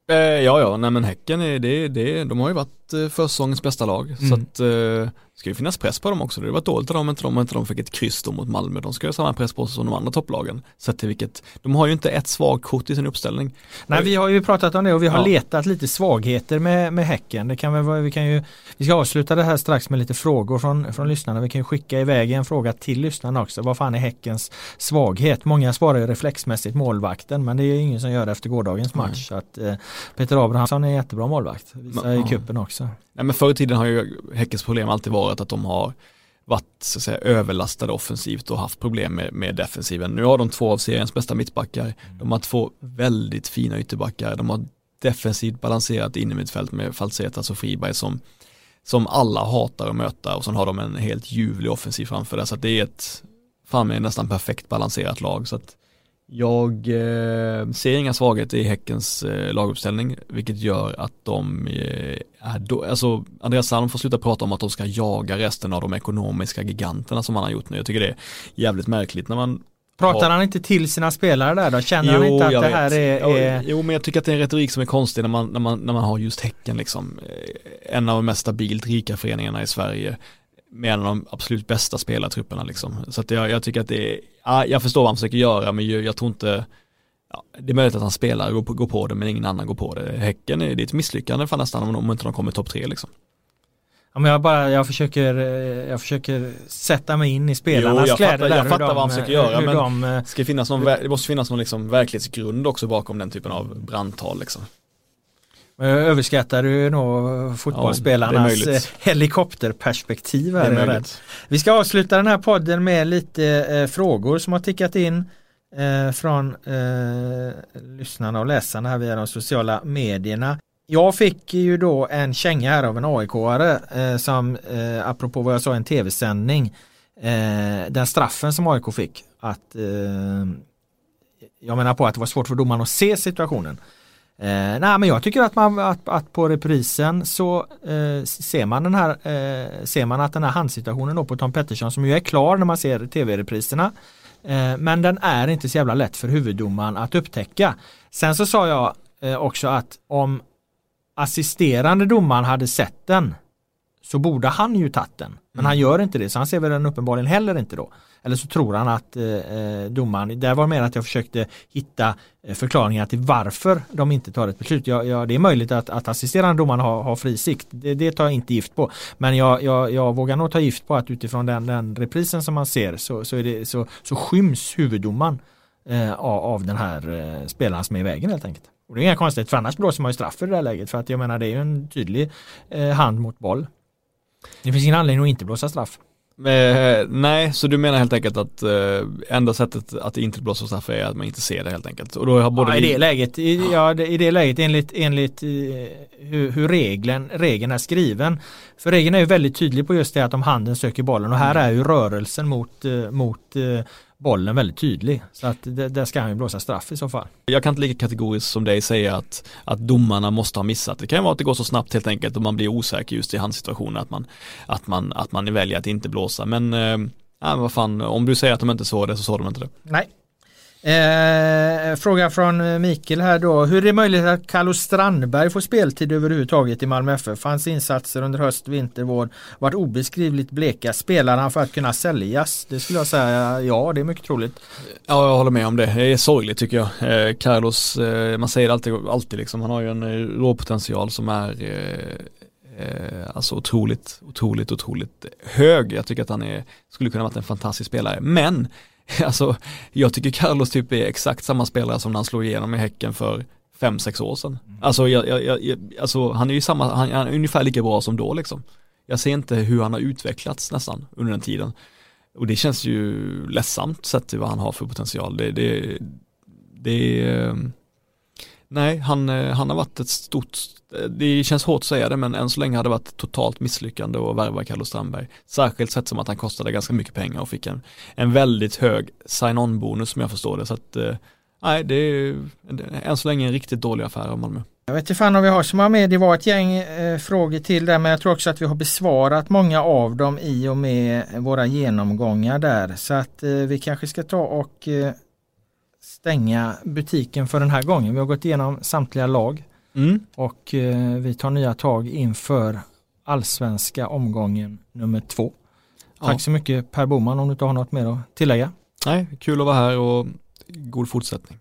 Eh, ja, ja, nej men Häcken, är, det, det, de har ju varit eh, försäsongens bästa lag. Mm. Så att eh, ska ju finnas press på dem också. Det hade varit dåligt dem inte de, inte de fick ett kryss då mot Malmö. De ska ha samma press på sig som de andra topplagen. Sett till vilket, de har ju inte ett svagt kort i sin uppställning. Nej, vi har ju pratat om det och vi har ja. letat lite svagheter med, med Häcken. Det kan väl, vi, kan ju, vi ska avsluta det här strax med lite frågor från, från lyssnarna. Vi kan ju skicka iväg en fråga till lyssnarna också. Vad fan är Häckens svaghet? Många svarar ju reflexmässigt målvakten men det är ingen som gör det efter gårdagens match. Så att, eh, Peter Abrahamsson är en jättebra målvakt. Visar i kuppen också. Nej, men förr i tiden har ju Häckens problem alltid varit att de har varit så att säga, överlastade offensivt och haft problem med, med defensiven. Nu har de två av seriens bästa mittbackar. De har två väldigt fina ytterbackar. De har defensivt balanserat in i mittfält med Falsetas och Friberg som, som alla hatar att möta och så har de en helt ljuvlig offensiv framför det. Så det är ett, fan med nästan perfekt balanserat lag. Så att jag eh, ser inga svagheter i Häckens eh, laguppställning, vilket gör att de eh, är då, alltså Andreas Salm får sluta prata om att de ska jaga resten av de ekonomiska giganterna som han har gjort nu. Jag tycker det är jävligt märkligt när man Pratar han inte till sina spelare där då? Känner jo, han inte att det här är, är, Jo, men jag tycker att det är en retorik som är konstig när man, när man, när man har just Häcken liksom. Eh, en av de mest stabilt rika föreningarna i Sverige med en av de absolut bästa spelartrupperna liksom. Så att jag, jag tycker att det är, ja, jag förstår vad han försöker göra men jag, jag tror inte, ja, det är möjligt att han spelar och går på, går på det men ingen annan går på det. Häcken är, det är ett misslyckande för nästan om, om inte de kommer topp tre liksom. Ja, men jag, bara, jag, försöker, eh, jag försöker sätta mig in i spelarnas jo, jag kläder. Fattar, där, jag fattar de, vad han försöker göra men de, eh, ska finnas någon, det måste finnas någon liksom verklighetsgrund också bakom den typen av brandtal liksom. Överskattar du nog fotbollsspelarnas ja, helikopterperspektiv här. Vi ska avsluta den här podden med lite eh, frågor som har tickat in. eh, från eh, lyssnarna och läsarna här via de sociala medierna. Jag fick ju då en känga här av en AIK-are eh, som eh, apropå vad jag sa i en tv-sändning eh, den straffen som AIK fick att eh, jag menar på att det var svårt för domaren att se situationen. Eh, nej men jag tycker att, man, att, att på reprisen så eh, ser man den här eh, ser man att den här handsituationen då på Tom Pettersson som ju är klar när man ser tv-repriserna eh, men den är inte så jävla lätt för huvuddomaren att upptäcka. Sen så sa jag eh, också att om assisterande domaren hade sett den så borde han ju tagit den. Men mm. han gör inte det så han ser väl den uppenbarligen heller inte då. Eller så tror han att eh, eh domaren, där var mer att jag försökte hitta eh, förklaringar till varför de inte tar ett beslut. Ja, ja det är möjligt att, att assisterande domaren har, har fri sikt. Det, det, tar jag inte gift på. Men jag, jag, jag vågar nog ta gift på att utifrån den, den reprisen som man ser så, så, är det, så, så skyms huvuddomaren eh, av, av den här eh, spelaren som är i vägen helt enkelt. Och det är inga konstigt för annars blåser man ju straff i det här läget för att jag menar det är ju en tydlig eh, hand mot boll. Det finns ingen anledning att inte blåsa straff. Eh, nej, så du menar helt enkelt att eh, enda sättet att inte blåsa straff är att man inte ser det helt enkelt? Och då har både ja, i det läget, i, ja, i det läget enligt, enligt eh, hur, hur regeln, regeln är skriven. För regeln är ju väldigt tydlig på just det att om handen söker bollen och här mm. är ju rörelsen mot, eh, mot eh, bollen väldigt tydlig. Så att där ska han ju blåsa straff i så fall. Jag kan inte lika kategoriskt som dig säga att, att domarna måste ha missat. Det kan ju vara att det går så snabbt helt enkelt och man blir osäker just i hans situation att man, att man, att man väljer att inte blåsa. Men, äh, vad fan, om du säger att de inte såg det så såg de inte det. Nej, Eh, fråga från eh, Mikael här då. Hur är det möjligt att Carlo Strandberg får speltid överhuvudtaget i Malmö FF? Hans insatser under höst, vinter, vår varit obeskrivligt bleka. Spelar han för att kunna säljas? Det skulle jag säga ja, det är mycket troligt. Ja, jag håller med om det. Det är sorgligt tycker jag. Eh, Carlos, eh, man säger det alltid, alltid liksom, han har ju en eh, råpotential som är eh, eh, alltså otroligt, otroligt, otroligt hög. Jag tycker att han är, skulle kunna varit en fantastisk spelare. Men Alltså, jag tycker Carlos typ är exakt samma spelare som när han slog igenom i Häcken för fem sex år sedan. Mm. Alltså, jag, jag, jag, alltså han är ju samma, han, han, är ungefär lika bra som då liksom. Jag ser inte hur han har utvecklats nästan under den tiden. Och det känns ju ledsamt sett till vad han har för potential. Det, det, det är, nej, han, han har varit ett stort det känns hårt att säga det men än så länge har det varit totalt misslyckande att värva Carlos Strandberg. Särskilt sett som att han kostade ganska mycket pengar och fick en, en väldigt hög sign-on bonus som jag förstår det. Så att, eh, nej, det är än så länge en riktigt dålig affär av Malmö. Jag vet inte fan om vi har så många med. Det var ett gäng eh, frågor till där men jag tror också att vi har besvarat många av dem i och med våra genomgångar där. Så att eh, vi kanske ska ta och eh, stänga butiken för den här gången. Vi har gått igenom samtliga lag. Mm. Och eh, vi tar nya tag inför allsvenska omgången nummer två. Tack ja. så mycket Per Boman om du inte har något mer att tillägga. Nej, kul att vara här och god fortsättning.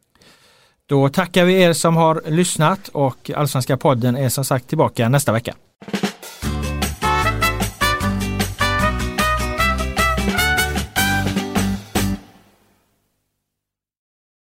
Då tackar vi er som har lyssnat och Allsvenska podden är som sagt tillbaka nästa vecka.